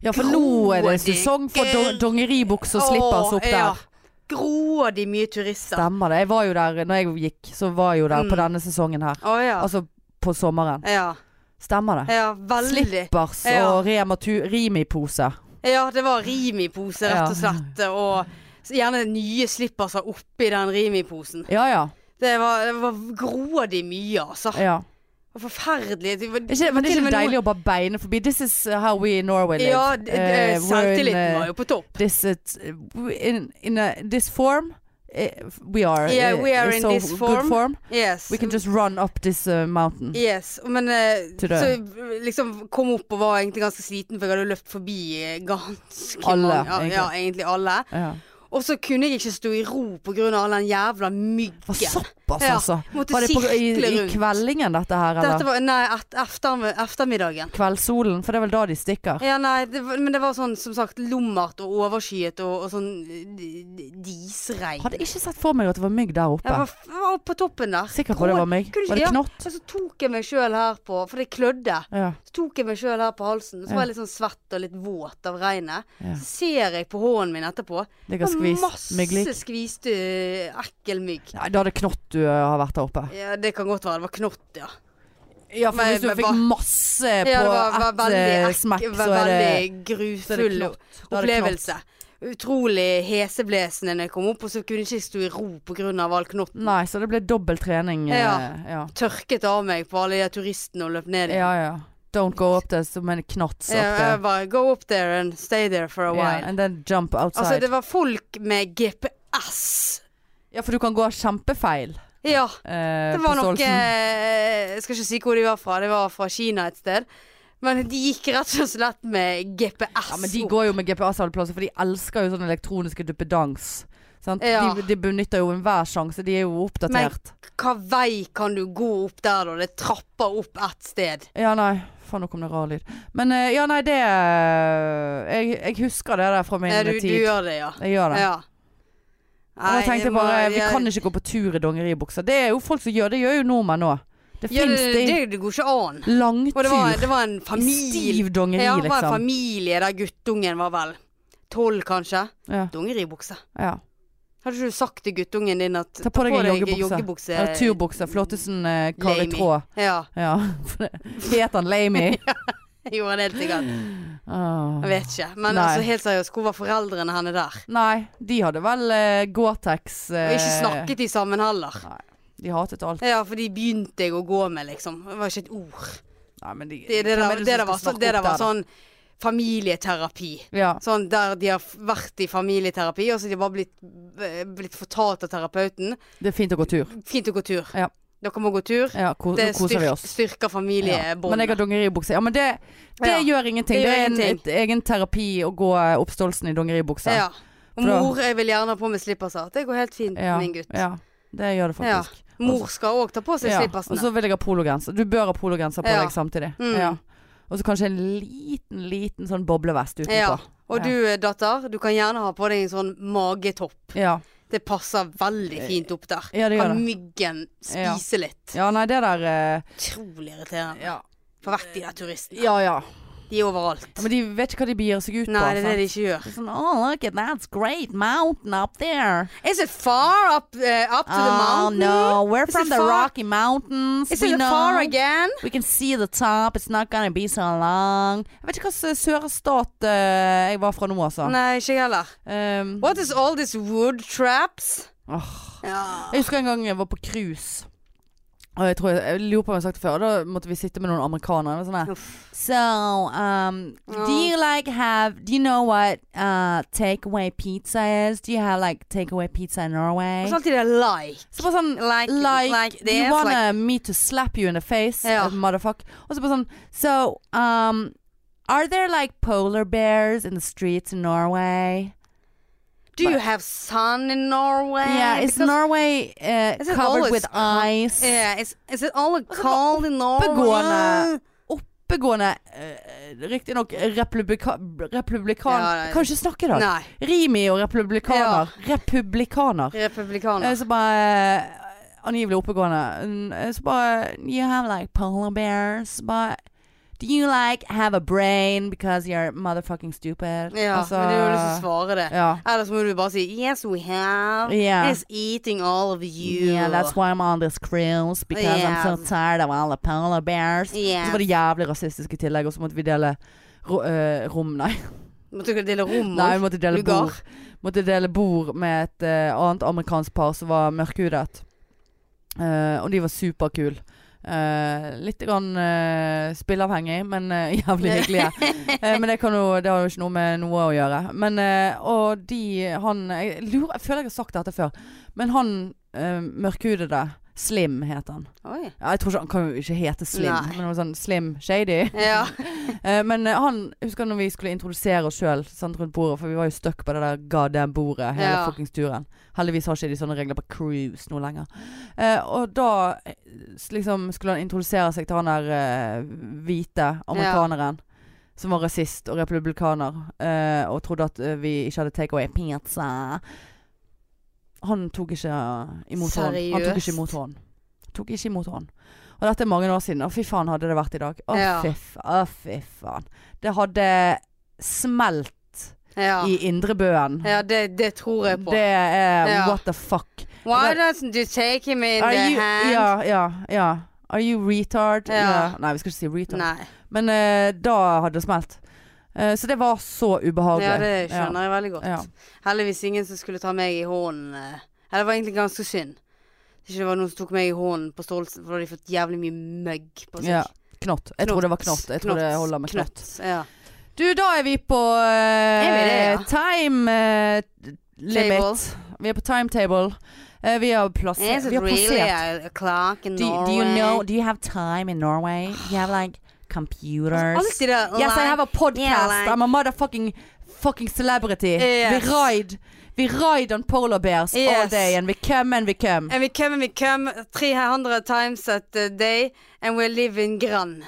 Ja, for nå er det sesong for do dongeribukse og slippers opp der. ja. Grådig mye turister. Stemmer det. Jeg var jo der når jeg gikk, så var jeg jo der på Mm. denne sesongen her. Å ja. Altså på sommeren. ja. Stemmer det. Ja, veldig. Slippers Ja. og Rema Rimi-pose. Ja, det var Rimi-pose, rett og slett. Og gjerne nye slipperser oppi den Rimi-posen. Ja ja. Det var, det var grådig mye, altså. ja. Det var forferdelig. Det var, Ikke, men det er ikke deilig å bare beine forbi. This is how we in Norway live. Ja, uh, Eh, selvtilliten eh, var jo på topp. this it, in, in a, this form eh, we are Yeah, eh, we are in so this good form. form. Yes. We can just run up this uh, mountain. Yes, men uh, så liksom kom opp og var egentlig ganske sliten, for jeg hadde løpt forbi eh, ganske Alle, mange. Ja, egentlig. ja, egentlig alle. Ja. Og så kunne jeg ikke stå i ro pga. all den jævla myggen. såpass, Ja, altså. Måtte Var det på, i, i kveldingen dette her, eller? Dette var, nei, et, efter, eftermiddagen. Kveldssolen, for det er vel da de stikker? Ja, nei, det men det var sånn som sagt lummert og overskyet og, og sånn disregn. Hadde ikke sett for meg at det var mygg der oppe. Jeg var, var oppe på toppen der. Sikker på det var mygg? Var det ja. knott? Og så tok jeg meg sjøl her på For det klødde. Ja. Så tok jeg meg sjøl her på halsen. Så var jeg litt sånn svett og litt våt av regnet. Ja. Så ser jeg på hånden min etterpå. Det er var skvist masse mygglik? skviste eh, ekkel mygg. Nei, da er det knott du uh, har vært der oppe. Ja, det kan godt være. Det var knott, ja. Ja, for Men- hvis du men fikk var, masse på ja det var, var ett veldig, eh, smekk, så er det veldig grufull opplevelse. Utrolig heseblesende når jeg kom opp, og så kunne jeg ikke stå i ro pga. all knotten. Nei, så det ble dobbel trening. eh, Ja. ja. Tørket av meg på alle de turistene og løp ned igjen. Ja, ja. Don't go up there som en knots up Ja, there. bare go up there and stay there for a Yeah, while. and then jump outside. Altså, det var folk med GPS. Ja, for du kan gå kjempefeil. Ja. Eh, Det var noe eh, Jeg skal ikke si hvor de var fra. Det var fra Kina et sted. Men de gikk rett og slett med GPS. Ja, men de går jo med GPS alle plasser, for de elsker jo sånne elektroniske duppedans. Sant? Ja. De, de benytter jo enhver sjanse. De er jo oppdatert. Men Hva vei kan du gå opp der, da? Det trapper opp ett sted. Ja, nei. Faen, nå kom det rar lyd. Men eh, ja, nei, det eh, jeg, jeg husker det der fra min Ja, du, du gjør det, ja. Jeg gjør det. ja. Og jeg tenkte jeg må- bare Vi jeg- kan ikke gå på tur i dongeribukser. Det er jo folk som gjør det. gjør jo nordmenn òg. Det ja, fins det, det, det, det går ikke an. langtur. Og det var, det var en i familie stiv dongeri, Ja, det var en liksom. familie der guttungen var vel tolv, kanskje. Ja, Dongeribukse. ja. Hadde ikke du sagt til guttungen din at Ta på deg en joggebukse. Eller turbukse. Flottesen uh, Kari i Tråd. Ja, Ja. det- Het han Lamy? gjorde han helt sikkert. Oh. Jeg vet ikke. Men Nei. altså, helt seriøst, hvor var foreldrene henne der? Nei, de hadde vel uh, Gore-Tex Og eh, ikke snakket de sammen heller. Nei. De hatet alt. Ja, for de begynte jeg å gå med, liksom. Det var ikke et ord. Nei, men de, Det, det, det, det, det, det, skal var, så, det der sånn var der, familieterapi. Ja. Sånn der de har vært i familieterapi, og så har de bare blitt, eh, blitt fortalt av terapeuten Det er fint å gå tur. Fint å gå tur. Ja. Dere må gå tur. Ja, ko Det oss. styrker Ja. Men jeg har familiebåndet. dongeribukse. Ja, men det, det gjør ingenting. Det Det, gjør er en et, egen terapi å gå oppståelsen oppstolsen i dongeribukse. Ja. Og mor, jeg vil gjerne ha på meg slipperser. Det går helt fint, min gutt. ja, det gjør det faktisk. Mor skal òg ta på seg Ja, Og så vil jeg ha pologenser. Du bør ha pologenser på deg samtidig. Mm. Ja. Og så kanskje en liten, liten sånn boblevest utenpå. Ja. Og du, datter, du kan gjerne ha på deg en sånn magetopp. Ja. Det passer veldig fint opp der. Ja, det gjør Kan myggen spise litt. Ja, nei, det der eh, Utrolig irriterende. ja. For hvert de der turistene. ja, ja. De er overalt. Ja, Men de vet ikke hva de begir seg ut på. Nei, det er det de ikke gjør. Sånn, oh, look at that's great mountain up there. Is it far up, uh, up to the oh mountain? no, we're Is from the far? Rocky Mountains. Is we it know. far again? We can see the top. It's not gonna be so long. Jeg vet ikke hvilken sørstat uh, jeg var fra nå, altså. Nei, ikke jeg heller. Um, What is all these wood traps? Oh. Ja. Jeg husker en gang jeg var på cruise. Og jeg tror jeg, jeg lurer på om jeg har sagt det før. Da måtte vi sitte med noen amerikanere. Sånn. So, um, do you like have? Do you know what uh, takeaway pizza is? Do you have like takeaway pizza in Norway? Og så alltid det like. Så bare sånn Like, Like, like do you want like- me to slap you in the face, Ja. uh, motherfuck? Og så bare sånn So, um, are there like polar bears in the streets in Norway? Do you have sun in Norway? yeah, is Because- Norway uh, Is covered with ice? Yeah, is, is it all Altså, cold in Norway? oppegående- Oppegående, uh, riktignok republika republikan... Ja, kan ikke snakke i dag. Nei. Rimi og republikaner. Republikaner. Republikaner. Eh, Så bare eh, Angivelig oppegående. Mm, Så bare You have like polar bears. But Do you like have a brain because you're motherfucking stupid? Ja, Altså, men du har lyst til å svare det. Ja. Ellers må du bare si Yes, we have. Yeah. It's eating all of you. Yeah, that's why I'm on this cruise because I'm so tired of all the polar bears. Yeah. Så var det jævlig rasistisk i tillegg, og så måtte vi dele ro, uh, rom, nei. Måtte dere dele rom Nei, vi måtte dele Lugar? bord. Måtte dele bord med et uh, annet amerikansk par som var mørkhudet. Uh, og de var superkule. Uh, litt grann uh, spilleavhengig, men uh, jævlig hyggelige. uh, men det, kan jo, det har jo ikke noe med noe å gjøre. Men Og de Han Jeg lurer Jeg føler jeg har sagt dette før. Men han mørkhudede Slim het han. Oi. Ja, jeg tror ikke Han kan jo ikke hete Slim, Nei. men noe sånn Slim Shady. Ja. Eh, men eh, han husker når vi skulle introdusere oss sjøl rundt bordet, for vi var jo stuck på det der goddamn bordet hele Ja. fuckings turen. Heldigvis har ikke de sånne regler på cruise nå lenger. Eh, og da liksom skulle han introdusere seg til han der eh, hvite amerikaneren. Som var rasist og republikaner. uh, og trodde at uh, vi ikke hadde take away pizza. Han tok ikke imot hånd. Han tok ikke imot hånd. Tok ikke imot hånd. Og dette er mange år siden. Å, fy faen hadde det vært i dag. Å, Ja. fy, f- å, fy faen. Det hadde smelt Ja. i Indrebøen. ja, det, det tror jeg på. Det er Ja. what the fuck. Why doesn't you take him in Are the you, hand? ja, ja, ja. Are you retard? Ja. Nei, vi skal ikke si retard. Nei. Men uh, da hadde det smelt. Eh, så det var så ubehagelig. Ja, det skjønner jeg veldig godt. Ja. Heldigvis ingen som skulle ta meg i hånden. eh. Eller det var egentlig ganske synd. Ikke det var noen som tok meg i hånden på stolsen, for da hadde de fått jævlig mye møgg på seg. Ja. Knott. Jeg tror det var knott. Jeg tror det Knott. holder med knott. Knott, Ja. Du, da er vi på vi det, ja? time uh, limit. Table. Vi er på timetable. Uh, vi har plassert Is it Vi har really plassert. a, clock in Do, Norway? do you know Do you have time in Norway? You have like computers? Alltid det. Yes, I have a podcast. Yeah, like- I'm a motherfucking fucking celebrity. Yes. We ride We ride on polar bears all day and we come and we come. And we come and we come 300 times a day and we live in Gran.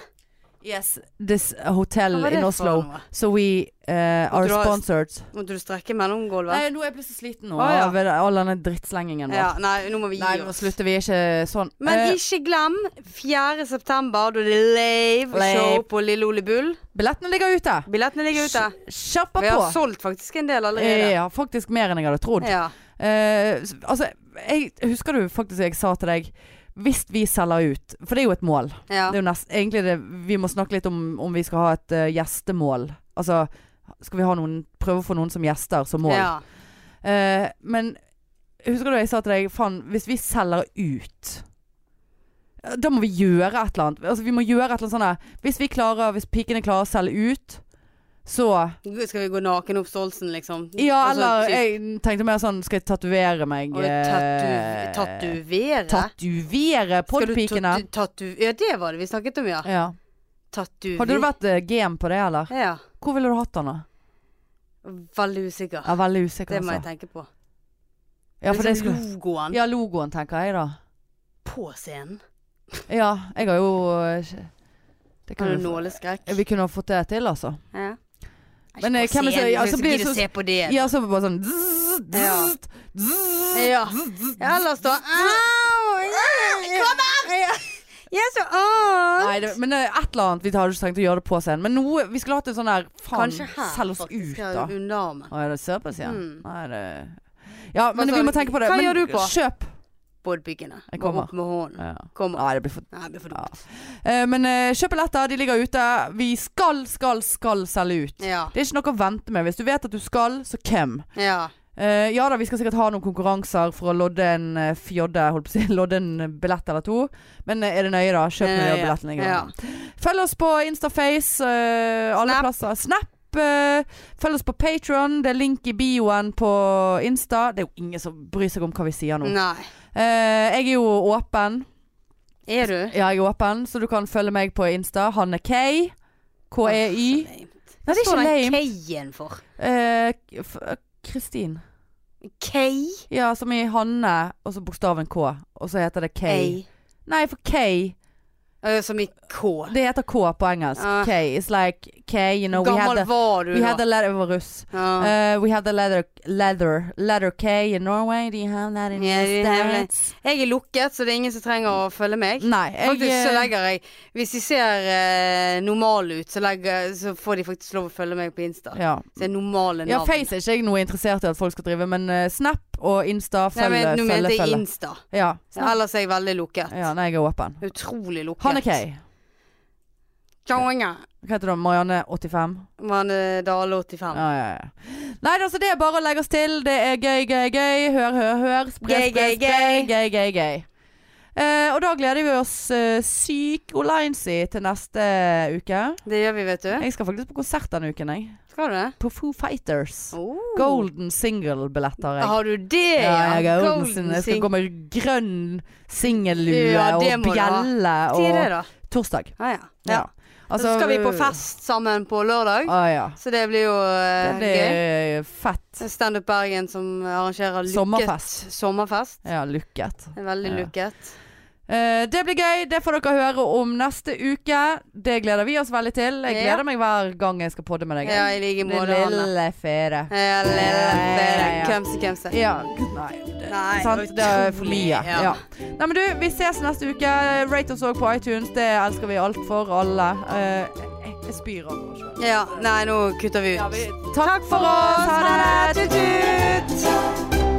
Yes, this hotel in Oslo. So we uh, are du sponsored. Måtte du strekke mellomgulvet? Nei, nå er jeg så sliten nå Ah, ja. av all denne drittslengingen vår. Ja, nei, nå må vi gi Nei, nå slutter vi ikke sånn. Men uh, ikke glem 4. september, da er det lave, Lave. show på Lille Ole Bull. billettene ligger ute. Billettene ligger ute. Kjappa Vi på. har solgt faktisk en del allerede. Ja, faktisk mer enn jeg hadde trodd. Ja. Uh, altså, jeg, husker du faktisk jeg sa til deg Hvis vi selger ut For det er jo et mål. ja. Det er jo nest, egentlig det, Vi må snakke litt om om vi skal ha et uh, gjestemål. Altså skal vi ha noen prøve å få noen som gjester som mål. ja. Uh, men husker du jeg sa til deg Faen, hvis vi selger ut da må vi gjøre et eller annet. Altså, vi må gjøre et eller annet sånn Hvis vi klarer Hvis pikene klarer å selge ut, så Skal vi gå naken opp Stolsen, liksom? Ja, Altså, eller jeg tenkte mer sånn Skal jeg tatovere meg eh, Tatovere? Tatovere podpikene? tatu- Ja, det var det vi snakket om, ja. Ja. Tatovere. Hadde du vært uh, game på det, eller? Ja. Hvor ville du hatt den, da? Veldig usikker. Jeg er veldig usikker, det må jeg altså. tenke på. Ja, for det Liksom skulle logoen Ja, logoen, tenker jeg, da. på scenen. Ja, jeg har jo det kunne, Har du nåleskrekk? Vi kunne fått det til, altså. Ja. Men, eh, hvem er det ja, så blir det så- se på det. Ja, så bare sånn zzz, Ja. zzz, zzz. Ja. Ellers da Au! Kom her! Jeg er så Åh! Nei, det, men eh, et eller annet Vi hadde ikke tenkt å gjøre det på scenen. Men noe Vi skulle hatt en sånn der Faen, Kanskje her, selg oss ut, da. Underarmen. Å, er det såpass, ja? Mm. Nei, det Ja, men vi må tenke på det. Hva men gjør du på? Kjøp. Bådpikene. Jeg kommer. opp med hånden. Ja. Kommer. Nei, det blir for Nei, det blir for Ja. dumt. Eh, Men eh, kjøp billetter, de ligger ute. Vi skal, skal, skal selge ut. Ja. Det er ikke noe å vente med. Hvis du vet at du skal, så hvem? Ja. Eh, ja da, vi skal sikkert ha noen konkurranser for å lodde en uh, fjodde, holdt på å si. Lodde en billett eller to. Men eh, er det nøye, da? Kjøp billetten Eh, billettene. ligger ja. Følg oss på Instaface, eh, alle Snap. plasser. Snap. eh, følg oss på Patron. Det er link i bioen på Insta. Det er jo ingen som bryr seg om hva vi sier nå. Nei. Eh, jeg er jo åpen. Er du? Ja, jeg er åpen, så du kan følge meg på Insta. Hanne K. K-E-Y. Nei, det er Står ikke den. K-en for? Kristin. Uh, eh, Kristin. K? Ja, som i Hanne, og så bokstaven K. Og så heter det K. A. Nei, for K Uh, Som i K. Det heter K på engelsk. Uh. K is like K, you know. We had the, var du we had leather, jeg var russ. Ja. Uh, we had the leather, leather, leather K in Norway. Do you have that in Yeah. States? Jeg er lukket, så det er ingen som trenger å følge meg. Nei, jeg Faktisk så eh, legger jeg Hvis de ser eh, normale ut, så, legger, så får de faktisk lov å følge meg på Insta. ja. Så er normale ja, navn. Face er ikke jeg noe interessert i at folk skal drive, men uh, Snap og Insta, Nei, følge, men, nå mente jeg. Insta. Ja. Ja, ellers er jeg veldig lukket. ja, nei, jeg er åpen. Utrolig lukket. Hanne K. Tjonga. Hva heter du? Marianne 85? Marianne Dale 85. Ja, ja, ja. Nei, altså det er bare å legge oss til. Det er gøy, gøy, gøy. Hør, hør, hør. Spre, spre, spre. gøy. Gøy, gøy. Eh, og da gleder vi oss uh, syk olinesi til neste uke. Det gjør vi, vet du. Jeg skal faktisk på konsert denne uken, jeg. Skal du det? På Foo Fighters. Oh. Golden single-billetter. Har du det, Ja, jeg golden Golden. Jeg skal gå med grønn singellue Ja, og bjelle. Tid er det, da? torsdag. Ah, ja. Ja. Og så skal vi på fest sammen på lørdag. ah, ja. Så det blir jo Det er gøy. fett. Standup Bergen som arrangerer lukket Sommerfest. sommerfest. Ja, lukket. Veldig Ja. lukket. Eh, det blir gøy. Det får dere høre om neste uke. Det gleder vi oss veldig til. Jeg Ja. gleder meg hver gang jeg skal podde med deg. Ja, i like måte, lille fere. Ja, lille Ja, Kemse, ja, ja. Nei, det, Nei, sant? det er for mye. ja. Ja. Nei, men du, vi ses neste uke. Rate oss òg på iTunes. Det elsker vi alt for alle. Uh, jeg, spyr av meg sjøl. Ja, nei, nå kutter vi ut. Takk for oss. Ha det. Tut-tut.